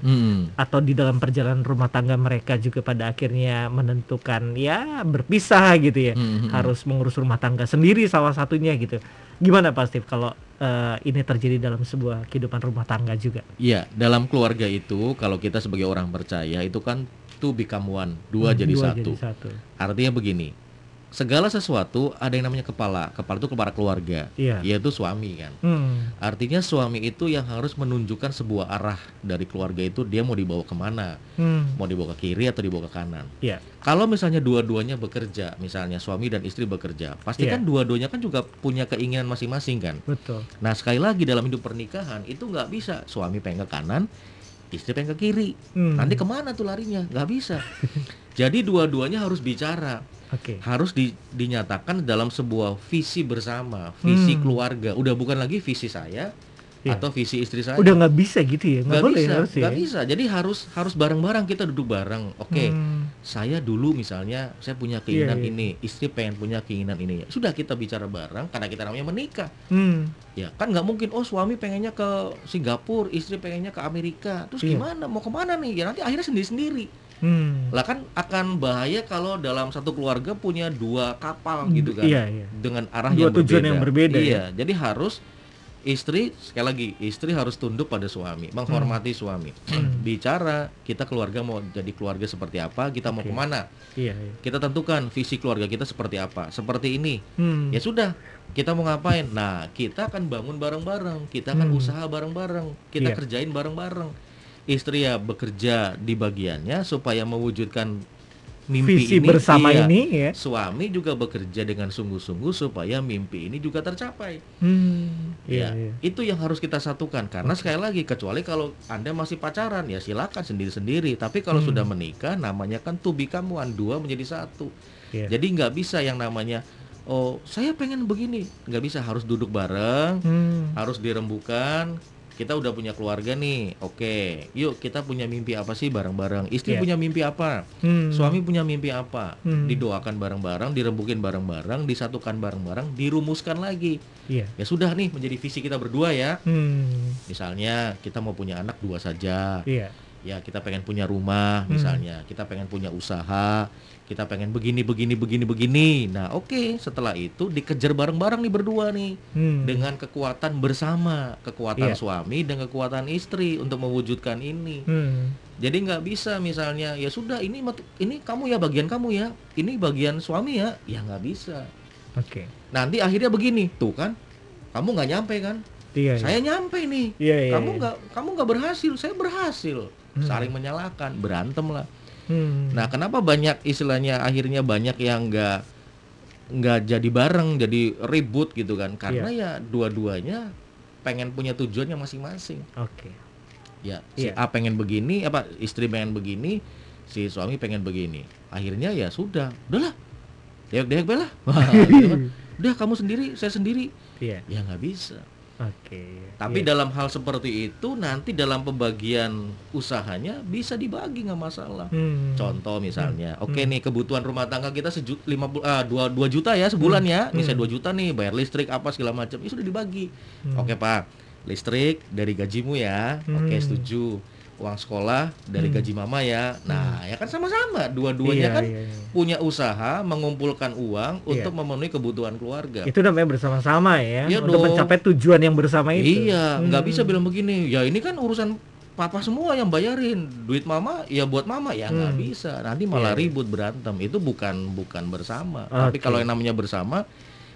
D: atau di dalam perjalanan rumah tangga mereka juga pada akhirnya menentukan ya berpisah gitu ya
E: Hmm.
D: harus mengurus rumah tangga sendiri salah satunya gitu gimana Pak Steve kalau eh, ini terjadi dalam sebuah kehidupan rumah tangga juga
E: Iya, dalam keluarga itu kalau kita sebagai orang percaya itu kan two become one, dua,
D: Hmm,
E: jadi,
D: dua
E: satu.
D: jadi satu
E: Artinya begini, segala sesuatu ada yang namanya kepala. Kepala itu kepala keluarga,
D: iya
E: yaitu suami kan.
D: Hmm,
E: Artinya suami itu yang harus menunjukkan sebuah arah dari keluarga itu dia mau dibawa ke mana,
D: hmm,
E: mau dibawa ke kiri atau dibawa ke kanan.
D: Iya.
E: Kalau misalnya dua-duanya bekerja, misalnya suami dan istri bekerja, pasti
D: Iya.
E: kan dua-duanya kan juga punya keinginan masing-masing kan.
D: betul
E: Nah sekali lagi dalam hidup pernikahan itu nggak bisa suami pengen ke kanan, istri pengen ke kiri.
D: Hmm,
E: Nanti ke mana tuh larinya? Nggak bisa. [LAUGHS] Jadi dua-duanya harus bicara,
D: oke
E: harus di- dinyatakan dalam sebuah visi bersama, visi
D: Hmm.
E: keluarga. Udah bukan lagi visi saya
D: Iya.
E: atau visi istri saya.
D: udah nggak bisa gitu ya nggak
E: nggak
D: boleh
E: bisa,
D: harus ya
E: nggak bisa. Jadi harus harus bareng-bareng kita duduk bareng. Oke,
D: Hmm,
E: saya dulu misalnya saya punya keinginan
D: Iya, iya.
E: ini, istri pengen punya keinginan ini. Sudah kita bicara bareng karena kita namanya menikah.
D: hmm,
E: Ya kan nggak mungkin. Oh suami pengennya ke Singapura, istri pengennya ke Amerika. Terus
D: Iya.
E: gimana? Mau ke mana nih? Ya nanti akhirnya sendiri-sendiri.
D: Hmm.
E: Lah kan akan bahaya kalau dalam satu keluarga punya dua kapal gitu kan.
D: iya iya
E: Dengan arah
D: Dua
E: yang
D: tujuan
E: berbeda.
D: yang berbeda, ya.
E: Iya, jadi harus istri sekali lagi istri harus tunduk pada suami, menghormati suami.
D: Hmm. [CLEARS THROAT]
E: Bicara kita keluarga mau jadi keluarga seperti apa, kita mau
D: Oke.
E: ke mana,
D: iya iya
E: kita tentukan visi keluarga kita seperti apa. Seperti ini,
D: Hmm,
E: ya sudah kita mau ngapain nah kita akan bangun bareng-bareng kita akan
D: Hmm.
E: usaha bareng-bareng kita
D: Iya.
E: kerjain bareng-bareng istri ya bekerja di bagiannya supaya mewujudkan mimpi
D: visi
E: ini
D: bersama
E: iya.
D: ini ya
E: suami juga bekerja dengan sungguh-sungguh supaya mimpi ini juga tercapai
D: hmm, iya,
E: ya
D: iya.
E: itu yang harus kita satukan karena sekali lagi kecuali kalau anda masih pacaran ya silakan sendiri-sendiri tapi kalau
D: Hmm.
E: sudah menikah namanya kan become one dua menjadi satu
D: Iya.
E: jadi nggak bisa yang namanya oh saya pengen begini nggak bisa harus duduk bareng
D: Hmm,
E: harus dirembukan kita udah punya keluarga nih oke. Yuk kita punya mimpi apa sih bareng-bareng? Istri
D: Iya.
E: punya mimpi apa?
D: Hmm.
E: suami punya mimpi apa?
D: Hmm.
E: didoakan bareng-bareng dirembukin bareng-bareng disatukan bareng-bareng dirumuskan lagi.
D: Iya.
E: Ya sudah nih menjadi visi kita berdua ya.
D: Hmm,
E: misalnya kita mau punya anak dua saja.
D: Iya
E: ya kita pengen punya rumah
D: Hmm.
E: misalnya, kita pengen punya usaha, kita pengen begini begini begini begini. Nah, oke, setelah itu dikejar bareng-bareng nih berdua nih
D: Hmm.
E: dengan kekuatan bersama, kekuatan
D: Iya.
E: suami dan kekuatan istri untuk mewujudkan ini.
D: Hmm.
E: Jadi nggak bisa misalnya ya sudah ini ini kamu ya bagian kamu ya, ini bagian suami ya, ya nggak bisa.
D: Oke.
E: Nanti akhirnya begini, tuh kan, kamu nggak nyampe kan?
D: Iya. iya.
E: Saya nyampe nih,
D: Iya, iya,
E: kamu
D: iya.
E: nggak kamu nggak berhasil, saya berhasil,
D: Hmm.
E: saling menyalahkan, berantem lah.
D: Hmm.
E: Nah kenapa banyak istilahnya akhirnya banyak yang nggak nggak jadi bareng, jadi ribut gitu kan? Karena
D: Iya.
E: ya dua-duanya pengen punya tujuannya masing-masing.
D: Oke.
E: Ya, si
D: Iya.
E: A pengen begini, apa istri pengen begini, si suami pengen begini. Akhirnya ya sudah, udahlah, dek dek lah. [LAUGHS] Kan. [LAUGHS] Udah kamu sendiri, saya sendiri.
D: Iya.
E: Ya nggak bisa.
D: Oke.
E: Tapi
D: Iya.
E: dalam hal seperti itu nanti dalam pembagian usahanya bisa dibagi nggak masalah.
D: Hmm.
E: Contoh misalnya,
D: Hmm.
E: oke nih kebutuhan rumah tangga kita sejuta lima puluh ah, dua dua juta ya sebulan
D: Hmm.
E: ya, misalnya
D: Hmm.
E: dua juta nih bayar listrik apa segala macam, itu sudah dibagi.
D: Hmm.
E: Oke pak, listrik dari gajimu ya, oke
D: Hmm.
E: setuju. Uang sekolah dari
D: Hmm.
E: gaji mama ya, nah ya kan sama-sama, dua-duanya
D: Iya,
E: kan
D: iya, iya.
E: punya usaha mengumpulkan uang
D: Iya.
E: untuk memenuhi kebutuhan keluarga.
D: Itu namanya bersama-sama ya,
E: Iya
D: untuk
E: dong.
D: mencapai tujuan yang bersama itu.
E: Iya, nggak
D: Hmm.
E: bisa bilang begini. Ya ini kan urusan papa semua yang bayarin. Duit mama ya buat mama ya nggak
D: Hmm.
E: bisa. Nanti malah
D: Iya, iya.
E: ribut berantem. Itu bukan bukan bersama. Tapi
D: Oke.
E: kalau yang namanya bersama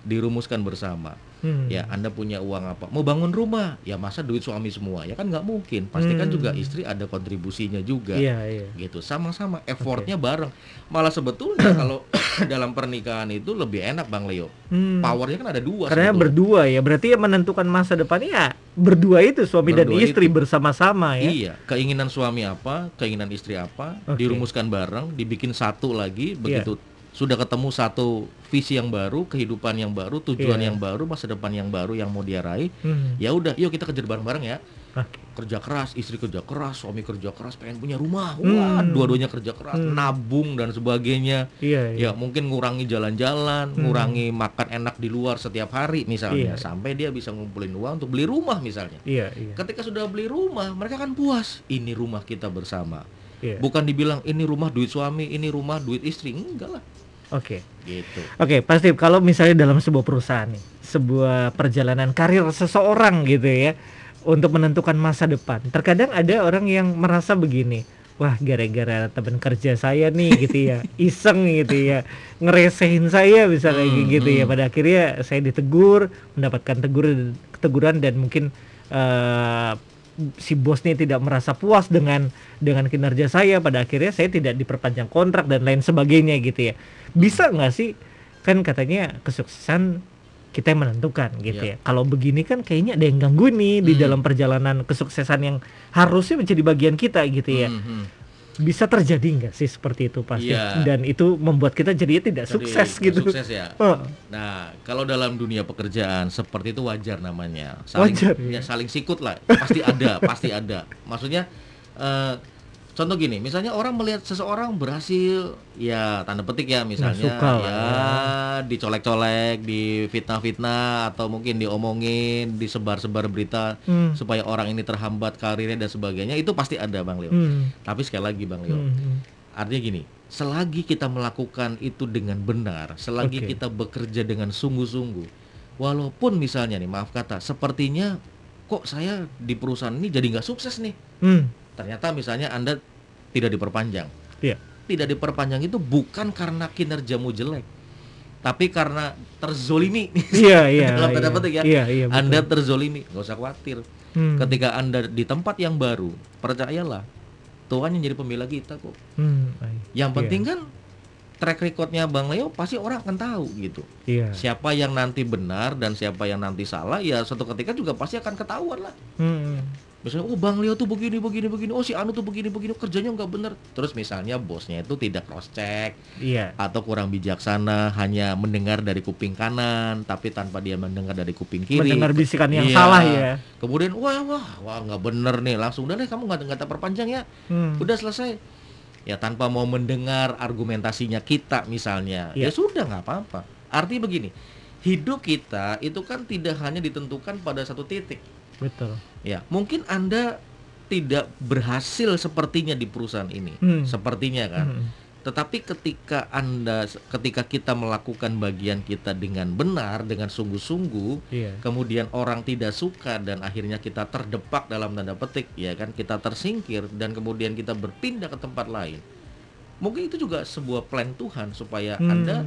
E: dirumuskan bersama.
D: Hmm.
E: Ya, Anda punya uang apa? Mau bangun rumah? Ya masa duit suami semua? Ya kan nggak mungkin. Pasti kan
D: Hmm.
E: juga istri ada kontribusinya juga.
D: Iya, iya.
E: Gitu, sama-sama effortnya bareng. Malah sebetulnya [CLEARS THROAT] kalau dalam pernikahan itu lebih enak Bang Leo.
D: Hmm.
E: Powernya kan ada dua.
D: Karena
E: sebetulnya.
D: berdua ya, berarti yang menentukan masa depannya ya berdua itu suami dan
E: Berdua
D: istri
E: itu.
D: bersama-sama ya.
E: Iya, keinginan suami apa, keinginan istri apa,
D: Oke. Iya.
E: dirumuskan bareng, dibikin satu lagi, begitu sudah ketemu satu visi yang baru, kehidupan yang baru, tujuan
D: Iya.
E: yang baru, masa depan yang baru yang mau dia raih,
D: Hmm.
E: ya udah, yuk kita kejar bareng-bareng ya.
D: Oke.
E: Kerja keras, istri kerja keras, suami kerja keras, pengen punya rumah, wah,
D: Hmm.
E: dua-duanya kerja keras,
D: Hmm.
E: nabung dan sebagainya.
D: Iya, iya.
E: Ya mungkin ngurangi jalan-jalan,
D: Hmm.
E: ngurangi makan enak di luar setiap hari misalnya,
D: Iya.
E: sampai dia bisa ngumpulin uang untuk beli rumah misalnya.
D: Iya, iya.
E: Ketika sudah beli rumah, mereka kan puas. Ini rumah kita bersama.
D: Iya.
E: Bukan dibilang ini rumah duit suami, ini rumah duit istri. Enggak lah.
D: Oke.
E: Gitu.
D: Oke, pasti kalau misalnya dalam sebuah perusahaan nih, sebuah perjalanan karir seseorang gitu ya, untuk menentukan masa depan. Terkadang ada orang yang merasa begini, wah gara-gara teman kerja saya nih gitu ya, [LAUGHS] iseng gitu ya, ngeresehin saya misalnya
E: Hmm,
D: gitu ya.
E: hmm.
D: Pada akhirnya saya ditegur, mendapatkan teguran teguran dan mungkin eh, si bosnya tidak merasa puas dengan dengan kinerja saya pada akhirnya saya tidak diperpanjang kontrak dan lain sebagainya gitu ya bisa nggak sih kan katanya kesuksesan kita yang menentukan gitu
E: Iya.
D: ya kalau begini kan kayaknya ada yang ganggu nih di
E: Hmm.
D: dalam perjalanan kesuksesan yang harusnya menjadi bagian kita gitu ya
E: Hmm, hmm.
D: Bisa terjadi nggak sih seperti itu pasti
E: Iya.
D: dan itu membuat kita jadinya tidak
E: Jadi,
D: sukses gitu
E: Sukses ya.
D: Oh,
E: Nah, kalau dalam dunia pekerjaan seperti itu wajar namanya. Saling,
D: Wajar,
E: ya
D: ya.
E: saling sikut lah. Pasti ada, pasti ada. Maksudnya eh, contoh gini, misalnya orang melihat seseorang berhasil, ya tanda petik ya misalnya
D: suka lah
E: ya dicolek-colek, difitnah-fitnah atau mungkin diomongin, disebar-sebar berita
D: hmm,
E: supaya orang ini terhambat karirnya dan sebagainya itu pasti ada Bang Leo.
D: hmm,
E: Tapi sekali lagi Bang Leo,
D: hmm, hmm.
E: artinya gini, selagi kita melakukan itu dengan benar, selagi
D: Oke.
E: kita bekerja dengan sungguh-sungguh, walaupun misalnya nih maaf kata, sepertinya kok saya di perusahaan ini jadi nggak sukses nih.
D: Hmm,
E: Ternyata misalnya anda tidak diperpanjang.
D: Iya.
E: Tidak diperpanjang itu bukan karena kinerjamu jelek, tapi karena terzolimi.
D: iya [LAUGHS] iya
E: Dalam tanda
D: iya.
E: petik ya.
D: iya iya betul.
E: anda terzolimi, nggak usah khawatir.
D: Hmm,
E: Ketika anda di tempat yang baru, percayalah Tuhan yang jadi pembela kita kok.
D: hmm.
E: Yang
D: Iya.
E: penting kan track recordnya Bang Leo pasti orang akan tahu gitu.
D: iya
E: Siapa yang nanti benar dan siapa yang nanti salah ya suatu ketika juga pasti akan ketahuan lah.
D: Hmm,
E: Misalnya oh Bang Leo tuh begini begini begini, oh si Anu tuh begini begini. Kerjanya nggak bener. Terus misalnya bosnya itu tidak cross check
D: iya.
E: atau kurang bijaksana hanya mendengar dari kuping kanan tapi tanpa dia mendengar dari kuping kiri.
D: mendengar bisikan yang
E: Iya.
D: salah ya.
E: Kemudian wah wah wah nggak bener nih. Langsung udah deh kamu nggak nggak terperpanjang ya.
D: Hmm,
E: udah selesai. Ya tanpa mau mendengar argumentasinya kita misalnya. Ya
D: Iya.
E: sudah nggak apa-apa. Artinya begini hidup kita itu kan tidak hanya ditentukan pada satu titik
D: betul
E: ya mungkin anda tidak berhasil sepertinya di perusahaan ini,
D: Hmm.
E: sepertinya kan.
D: Hmm.
E: Tetapi ketika Anda ketika kita melakukan bagian kita dengan benar, dengan sungguh-sungguh,
D: Iya.
E: kemudian orang tidak suka dan akhirnya kita terdepak dalam tanda petik, ya kan, kita tersingkir dan kemudian kita berpindah ke tempat lain. Mungkin itu juga sebuah plan Tuhan supaya
D: Hmm.
E: Anda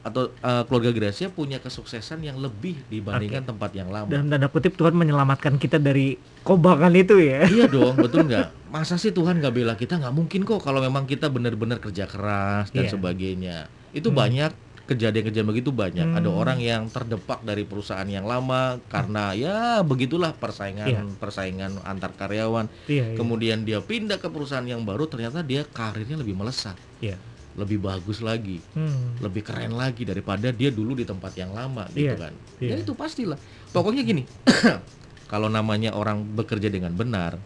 E: atau eh, keluarga Gracia punya kesuksesan yang lebih dibandingkan tempat yang lama.
D: Dalam tanda kutip Tuhan menyelamatkan kita dari kobangan itu ya. [LAUGHS]
E: Iya dong, [LAUGHS] betul nggak? Masa sih Tuhan nggak bela kita? Nggak mungkin kok kalau memang kita benar-benar kerja keras dan
D: Iya.
E: sebagainya. Itu
D: Hmm.
E: banyak kejadian-kejadian begitu banyak. Ada
D: Hmm.
E: orang yang terdepak dari perusahaan yang lama karena ya begitulah persaingan
D: Iya.
E: persaingan antar karyawan.
D: Iya, iya.
E: Kemudian dia pindah ke perusahaan yang baru, ternyata dia karirnya lebih melesat,
D: Iya.
E: Lebih bagus lagi,
D: Hmm.
E: lebih keren lagi daripada dia dulu di tempat yang lama gitu
D: Iya,
E: kan.
D: iya.
E: Ya itu pastilah. Pokoknya gini, [COUGHS] kalau namanya orang bekerja dengan benar,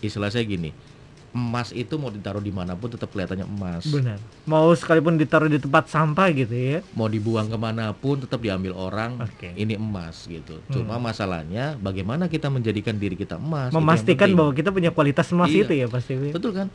E: istilah saya gini, emas itu mau ditaruh di mana pun tetap kelihatannya emas.
D: Benar. Mau sekalipun ditaruh di tempat sampah gitu ya.
E: Mau dibuang ke mana pun tetap diambil orang,
D: Oke.
E: ini emas gitu.
D: Hmm.
E: Cuma masalahnya bagaimana kita menjadikan diri kita emas.
D: Memastikan bahwa kita punya kualitas emas
E: Iya.
D: itu ya pasti.
E: Betul kan?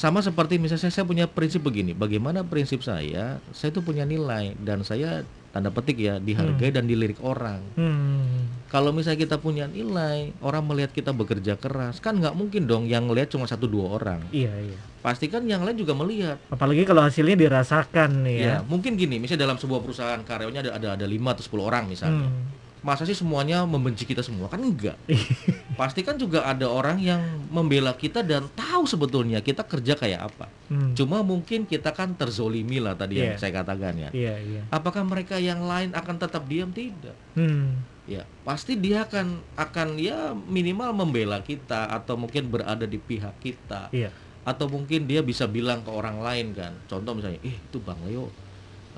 E: Sama seperti misalnya saya punya prinsip begini, bagaimana prinsip saya, saya itu punya nilai dan saya tanda petik ya dihargai dan dilirik orang.
D: Hmm.
E: Kalau misalnya kita punya nilai, orang melihat kita bekerja keras, kan nggak mungkin dong yang ngelihat cuma satu dua orang.
D: Iya, iya.
E: Pastikan yang lain juga melihat.
D: Apalagi kalau hasilnya dirasakan
E: Ya,
D: ya.
E: mungkin gini, misalnya dalam sebuah perusahaan karyawannya ada ada ada 5 atau 10 orang misalnya.
D: Hmm.
E: Masa sih semuanya membenci kita semua? Kan enggak. [LAUGHS] Pasti kan juga ada orang yang membela kita dan tahu sebetulnya kita kerja kayak apa.
D: Hmm.
E: Cuma mungkin kita kan terzolimi lah tadi yang
D: Iya.
E: saya katakan ya.
D: Iya, iya.
E: Apakah mereka yang lain akan tetap diam? Tidak.
D: Hmm.
E: Ya, pasti dia akan akan ya minimal membela kita atau mungkin berada di pihak kita.
D: Iya.
E: Atau mungkin dia bisa bilang ke orang lain kan. Contoh misalnya, "Eh, itu Bang Leo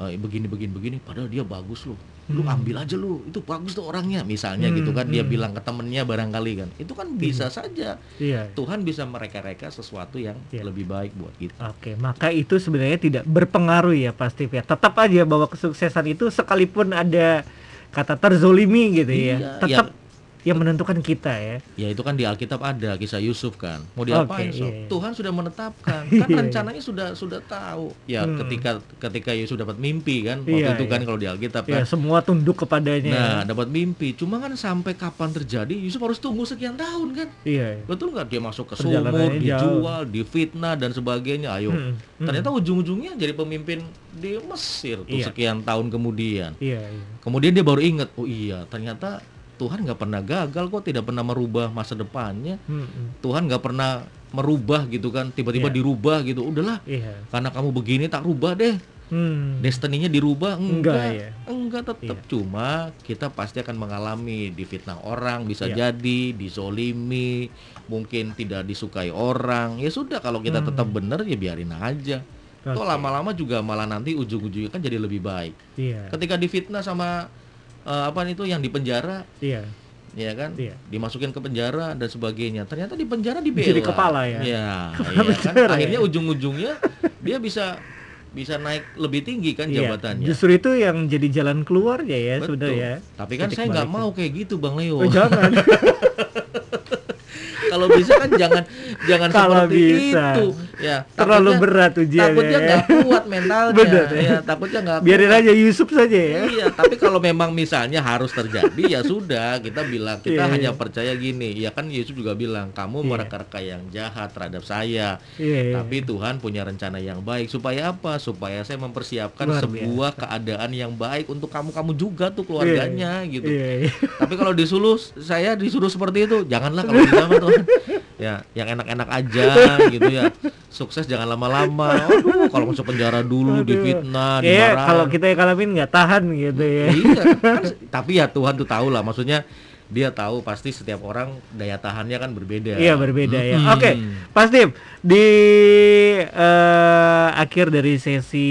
E: eh, begini begini begini padahal dia bagus loh. Lu
D: Hmm.
E: ambil aja lu. Itu bagus tuh orangnya." Misalnya
D: Hmm,
E: gitu kan dia
D: hmm.
E: bilang ke temennya barangkali kan. Itu kan bisa saja.
D: Iya.
E: Tuhan bisa mereka-reka sesuatu yang
D: Iya.
E: lebih baik buat kita.
D: Oke, maka itu sebenarnya tidak berpengaruh ya pasti ya. Tetap aja bahwa kesuksesan itu sekalipun ada kata terzolimi gitu ya,
E: Iya,
D: tetap yang menentukan kita ya.
E: Ya itu kan di Alkitab ada kisah Yusuf kan. Mau diapain Sob?
D: iya, iya.
E: Tuhan sudah menetapkan. [LAUGHS]
D: Iya,
E: Kan
D: iya.
E: rencananya sudah sudah tahu. Ya
D: Hmm.
E: ketika ketika Yusuf dapat mimpi kan waktu
D: Iya,
E: itu kan
D: iya.
E: kalau di Alkitab
D: Ya,
E: kan.
D: semua tunduk kepadanya.
E: Nah, dapat mimpi. Cuma kan sampai kapan terjadi Yusuf harus tunggu sekian tahun kan.
D: Iya. iya.
E: Betul nggak dia masuk ke sumur,
D: jauh.
E: dijual, difitnah dan sebagainya. Ayo.
D: Hmm, hmm.
E: Ternyata ujung-ujungnya jadi pemimpin di Mesir tuh
D: Iya.
E: sekian tahun kemudian.
D: Iya, iya.
E: Kemudian dia baru ingat, oh iya, ternyata Tuhan nggak pernah gagal kok, tidak pernah merubah masa depannya.
D: Hmm, hmm.
E: Tuhan nggak pernah merubah gitu kan, tiba-tiba
D: Iya.
E: dirubah gitu. Udahlah,
D: Iya.
E: karena kamu begini tak rubah deh.
D: Hmm.
E: Destininya dirubah
D: Enggak,
E: enggak,
D: ya.
E: enggak tetap. Cuma kita pasti akan mengalami difitnah orang, bisa
D: Iya.
E: jadi dizolimi, mungkin tidak disukai orang. Ya sudah, kalau kita
D: Hmm.
E: tetap benar ya biarin aja. Toh
D: Oke.
E: lama-lama juga malah nanti ujung-ujungnya kan jadi lebih baik.
D: Iya.
E: Ketika difitnah sama eh, apa itu yang di penjara,
D: Iya.
E: ya kan
D: Iya.
E: dimasukin ke penjara dan sebagainya ternyata di penjara dibela
D: Jadi kepala ya?
E: ya, [LAUGHS]
D: Kepala
E: iya kan
D: penjara
E: akhirnya
D: ya?
E: ujung-ujungnya dia bisa bisa naik lebih tinggi kan
D: Iya.
E: jabatannya
D: Justru itu yang jadi jalan keluarnya ya
E: Betul.
D: sebenarnya.
E: tapi kan
D: Titik
E: saya nggak mau kayak gitu bang Leo
D: Oh, jangan. [LAUGHS]
E: kalau bisa kan jangan jangan
D: Kalau
E: seperti
D: bisa.
E: itu ya
D: Terlalu
E: takutnya-
D: berat ujiannya.
E: takutnya
D: ya.
E: nggak kuat mentalnya
D: Bener, ya.
E: ya takutnya nggak
D: Biarin
E: kuat.
D: aja Yusuf saja ya.
E: Iya, tapi kalau memang misalnya harus terjadi ya sudah, kita bilang kita
D: Iya,
E: hanya
D: iya.
E: percaya gini. Ya kan Yesus juga bilang, kamu
D: Iya.
E: mereka-reka yang jahat terhadap saya,
D: Iya, iya.
E: tapi Tuhan punya rencana yang baik supaya apa? Supaya saya mempersiapkan
D: Luar
E: sebuah keadaan yang baik untuk kamu-kamu juga tuh keluarganya gitu.
D: Iya, iya.
E: Tapi kalau disuruh saya disuruh seperti itu, janganlah kalau [LAUGHS] mah Tuhan. Ya, yang enak-enak aja gitu ya. Sukses jangan lama-lama. Aduh, kalau masuk penjara dulu,
D: Aduh.
E: difitnah,
D: Kayaknya
E: dimarahin.
D: kalau kita yang ngalamin nggak tahan gitu ya.
E: iya kan, tapi ya Tuhan tuh tahu lah maksudnya dia tahu pasti setiap orang daya tahannya kan berbeda
D: Iya berbeda ya.
E: Mm-mm.
D: Oke, Pas Dim, di eh, akhir dari sesi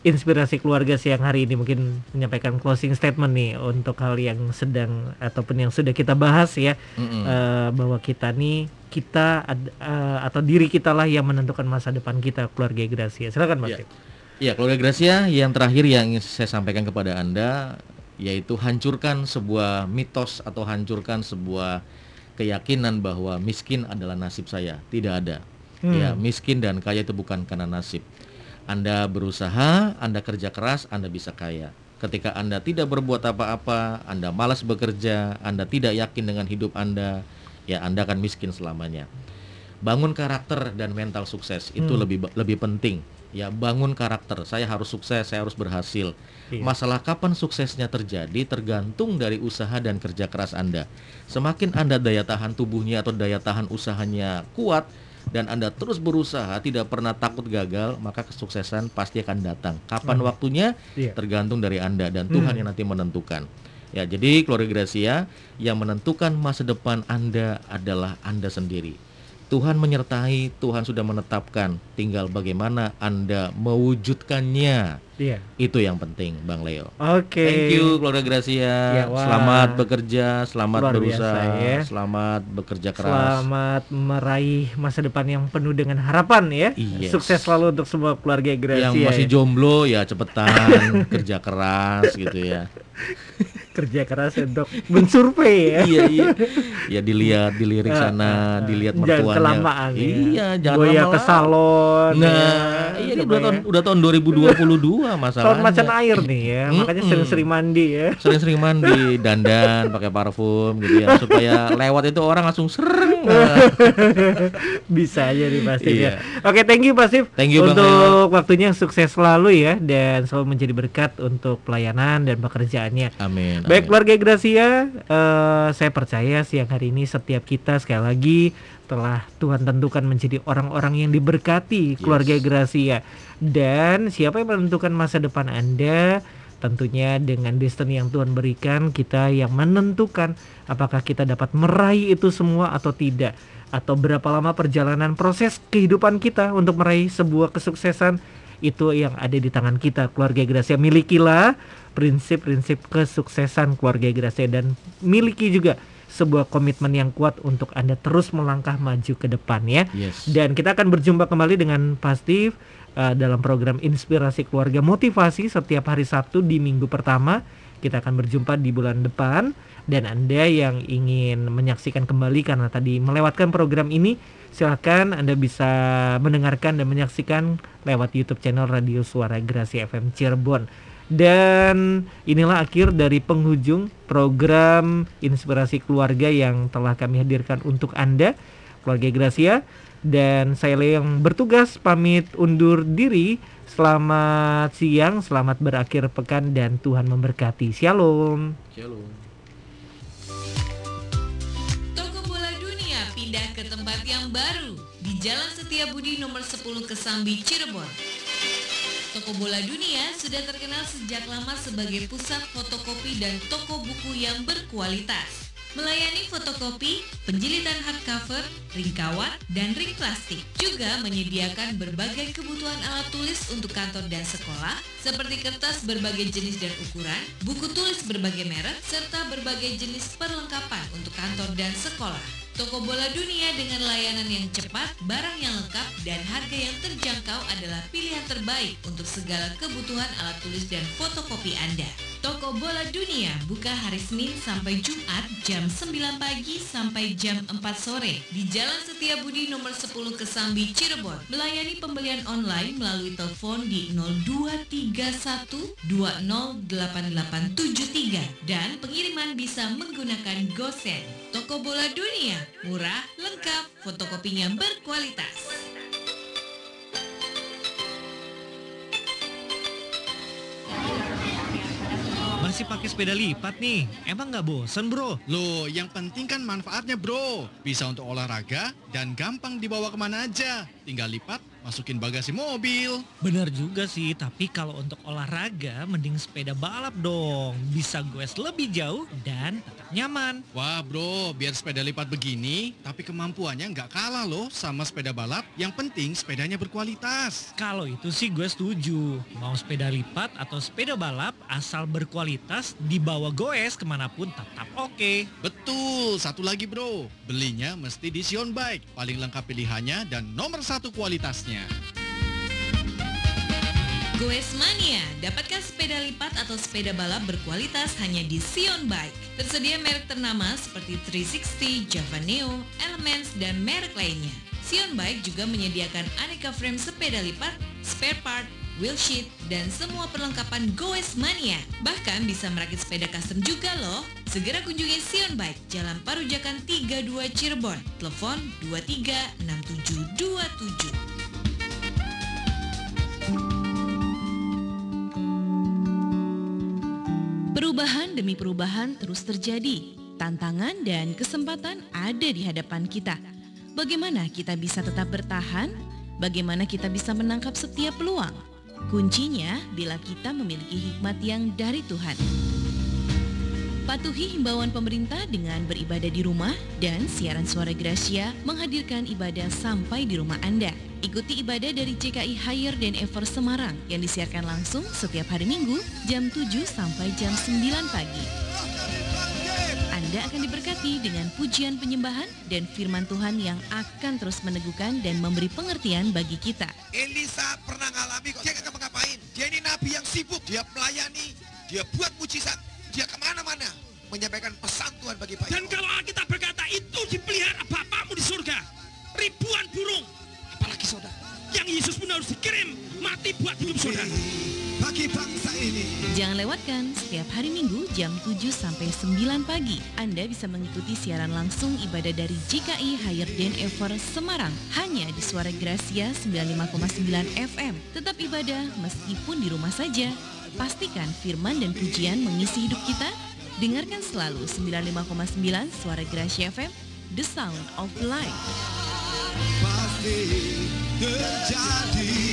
D: inspirasi keluarga siang hari ini mungkin menyampaikan closing statement nih untuk hal yang sedang ataupun yang sudah kita bahas ya
E: Mm-mm.
D: eh, bahwa kita nih kita ad- eh, atau diri kita lah yang menentukan masa depan kita keluarga Gracia. Silakan Mas
E: Iya. Ya keluarga Gracia yang terakhir yang saya sampaikan kepada anda yaitu hancurkan sebuah mitos atau hancurkan sebuah keyakinan bahwa miskin adalah nasib saya. Tidak ada.
D: Hmm.
E: Ya, miskin dan kaya itu bukan karena nasib. Anda berusaha, Anda kerja keras, Anda bisa kaya. Ketika Anda tidak berbuat apa-apa, Anda malas bekerja, Anda tidak yakin dengan hidup Anda, ya Anda akan miskin selamanya. Bangun karakter dan mental sukses itu
D: Hmm.
E: lebih lebih penting. Ya, bangun karakter. Saya harus sukses, saya harus berhasil.
D: Iya.
E: Masalah kapan suksesnya terjadi tergantung dari usaha dan kerja keras Anda. Semakin Anda daya tahan tubuhnya atau daya tahan usahanya kuat dan Anda terus berusaha tidak pernah takut gagal, maka kesuksesan pasti akan datang. Kapan
D: Hmm.
E: waktunya
D: Iya.
E: tergantung dari Anda dan Tuhan
D: Hmm.
E: yang nanti menentukan. Ya, jadi keluarga Gracia yang menentukan masa depan Anda adalah Anda sendiri. Tuhan menyertai, Tuhan sudah menetapkan, tinggal bagaimana Anda mewujudkannya.
D: Iya.
E: Itu yang penting, Bang Leo.
D: Oke.
E: Thank you keluarga Gracia.
D: Ya, wah.
E: Selamat bekerja, selamat
D: Luar
E: berusaha,
D: biasa, ya.
E: selamat bekerja keras.
D: Selamat meraih masa depan yang penuh dengan harapan ya.
E: Yes.
D: Sukses selalu untuk semua keluarga Gracia.
E: Yang masih
D: ya.
E: jomblo ya cepetan [LAUGHS] kerja keras gitu ya. [LAUGHS]
D: kerja keras untuk mensurvei ya.
E: iya iya. Ya dilihat, dilirik
D: Ah,
E: sana,
D: ah, ah.
E: dilihat
D: Jangan
E: mertuanya.
D: kelamaan ya.
E: Iya, jangan
D: Goyah
E: lama-lama.
D: ke salon.
E: Nah,
D: ya.
E: iya ini udah tahun
D: ya.
E: udah tahun 2022 masalahnya.
D: Tahun macan air nih ya. Makanya sering-sering mandi ya.
E: Sering-sering mandi, dandan, pakai parfum gitu ya supaya lewat itu orang langsung sereng. [LAUGHS]
D: Bisa aja nih pasti
E: Iya.
D: ya. Oke, thank you Pasif
E: Thank you, Bang
D: untuk waktunya sukses selalu ya dan selalu menjadi berkat untuk pelayanan dan pekerjaannya.
E: Amin.
D: Baik
E: amin.
D: keluarga Gracia, eh, saya percaya siang hari ini setiap kita sekali lagi telah Tuhan tentukan menjadi orang-orang yang diberkati keluarga Gracia. Dan siapa yang menentukan masa depan Anda? Tentunya dengan destiny yang Tuhan berikan, kita yang menentukan apakah kita dapat meraih itu semua atau tidak. Atau berapa lama perjalanan proses kehidupan kita untuk meraih sebuah kesuksesan itu yang ada di tangan kita keluarga Gracia milikilah prinsip-prinsip kesuksesan keluarga Gracia dan miliki juga sebuah komitmen yang kuat untuk Anda terus melangkah maju ke depan ya.
E: Yes.
D: Dan kita akan berjumpa kembali dengan Pastif uh, dalam program Inspirasi Keluarga Motivasi setiap hari Sabtu di minggu pertama. Kita akan berjumpa di bulan depan dan Anda yang ingin menyaksikan kembali karena tadi melewatkan program ini, silakan Anda bisa mendengarkan dan menyaksikan lewat YouTube channel Radio Suara Grasi FM Cirebon. Dan inilah akhir dari penghujung program Inspirasi Keluarga yang telah kami hadirkan untuk Anda, keluarga Gracia. Dan saya Leo yang bertugas pamit undur diri. Selamat siang, selamat berakhir pekan dan Tuhan memberkati. Shalom.
E: Shalom.
F: Toko Bola Dunia pindah ke tempat yang baru di Jalan Setiabudi nomor 10 Kesambi, Cirebon. Toko Bola Dunia sudah terkenal sejak lama sebagai pusat fotokopi dan toko buku yang berkualitas. Melayani fotokopi, penjilitan hardcover, ring kawat, dan ring plastik. Juga menyediakan berbagai kebutuhan alat tulis untuk kantor dan sekolah, seperti kertas berbagai jenis dan ukuran, buku tulis berbagai merek, serta berbagai jenis perlengkapan untuk kantor dan sekolah. Toko bola dunia dengan layanan yang cepat, barang yang lengkap, dan harga yang terjangkau adalah pilihan terbaik untuk segala kebutuhan alat tulis dan fotokopi Anda. Toko Bola Dunia buka hari Senin sampai Jumat jam 9 pagi sampai jam 4 sore di Jalan Setiabudi nomor 10 Kesambi, Cirebon. Melayani pembelian online melalui telepon di 0231 208873 dan pengiriman bisa menggunakan GoSend. Toko Bola Dunia, murah, lengkap, fotokopinya berkualitas.
G: Masih pakai sepeda lipat nih, emang nggak bosen bro?
H: Loh, yang penting kan manfaatnya bro. Bisa untuk olahraga dan gampang dibawa ke mana aja. Tinggal lipat, masukin bagasi mobil.
G: Bener juga sih, tapi kalau untuk olahraga mending sepeda balap dong. Bisa goes lebih jauh dan tetap nyaman.
H: Wah bro, biar sepeda lipat begini, tapi kemampuannya nggak kalah loh sama sepeda balap. Yang penting sepedanya berkualitas.
G: Kalau itu sih gue setuju. Mau sepeda lipat atau sepeda balap asal berkualitas dibawa goes ke mana pun tetap oke.
H: Betul, satu lagi bro. Belinya mesti di Sion Bike. Paling lengkap pilihannya dan nomor satu kualitasnya.
F: Go Goes Mania, dapatkan sepeda lipat atau sepeda balap berkualitas hanya di Sion Bike. Tersedia merek ternama seperti 360, Java Neo, Elements, dan merek lainnya. Sion Bike juga menyediakan aneka frame sepeda lipat, spare part, wheel sheet, dan semua perlengkapan Goes Mania. Bahkan bisa merakit sepeda custom juga loh. Segera kunjungi Sion Bike, Jalan Parujakan 32 Cirebon. Telepon 236727.
I: Perubahan demi perubahan terus terjadi. Tantangan dan kesempatan ada di hadapan kita. Bagaimana kita bisa tetap bertahan? Bagaimana kita bisa menangkap setiap peluang? Kuncinya bila kita memiliki hikmat yang dari Tuhan. Patuhi himbauan pemerintah dengan beribadah di rumah dan siaran suara Gracia menghadirkan ibadah sampai di rumah Anda. Ikuti ibadah dari JKI Higher dan Ever Semarang yang disiarkan langsung setiap hari Minggu jam 7 sampai jam 9 pagi. Anda akan diberkati dengan pujian penyembahan dan firman Tuhan yang akan terus meneguhkan dan memberi pengertian bagi kita.
J: Elisa pernah ngalami kok. Dia nggak ngapain. Dia ini nabi yang sibuk. Dia melayani. Dia buat mujizat. Dia ke mana-mana. Menyampaikan pesan Tuhan bagi banyak
K: Dan kalau Alkitab berkata itu dipelihara Bapamu di surga. Ribuan burung.
J: Apalagi saudara.
K: Yang Yesus pun harus dikirim mati buat hidup saudara.
J: Bagi bangsa ini.
I: Jangan lewatkan setiap hari Minggu jam 7 sampai 9 pagi. Anda bisa mengikuti siaran langsung ibadah dari GKI Higher Dan Ever Semarang hanya di Suara Gracia 95,9 FM. Tetap ibadah meskipun di rumah saja. Pastikan firman dan pujian mengisi hidup kita. Dengarkan selalu 95,9 Suara Gracia FM, The Sound of Life.
J: Pasti terjadi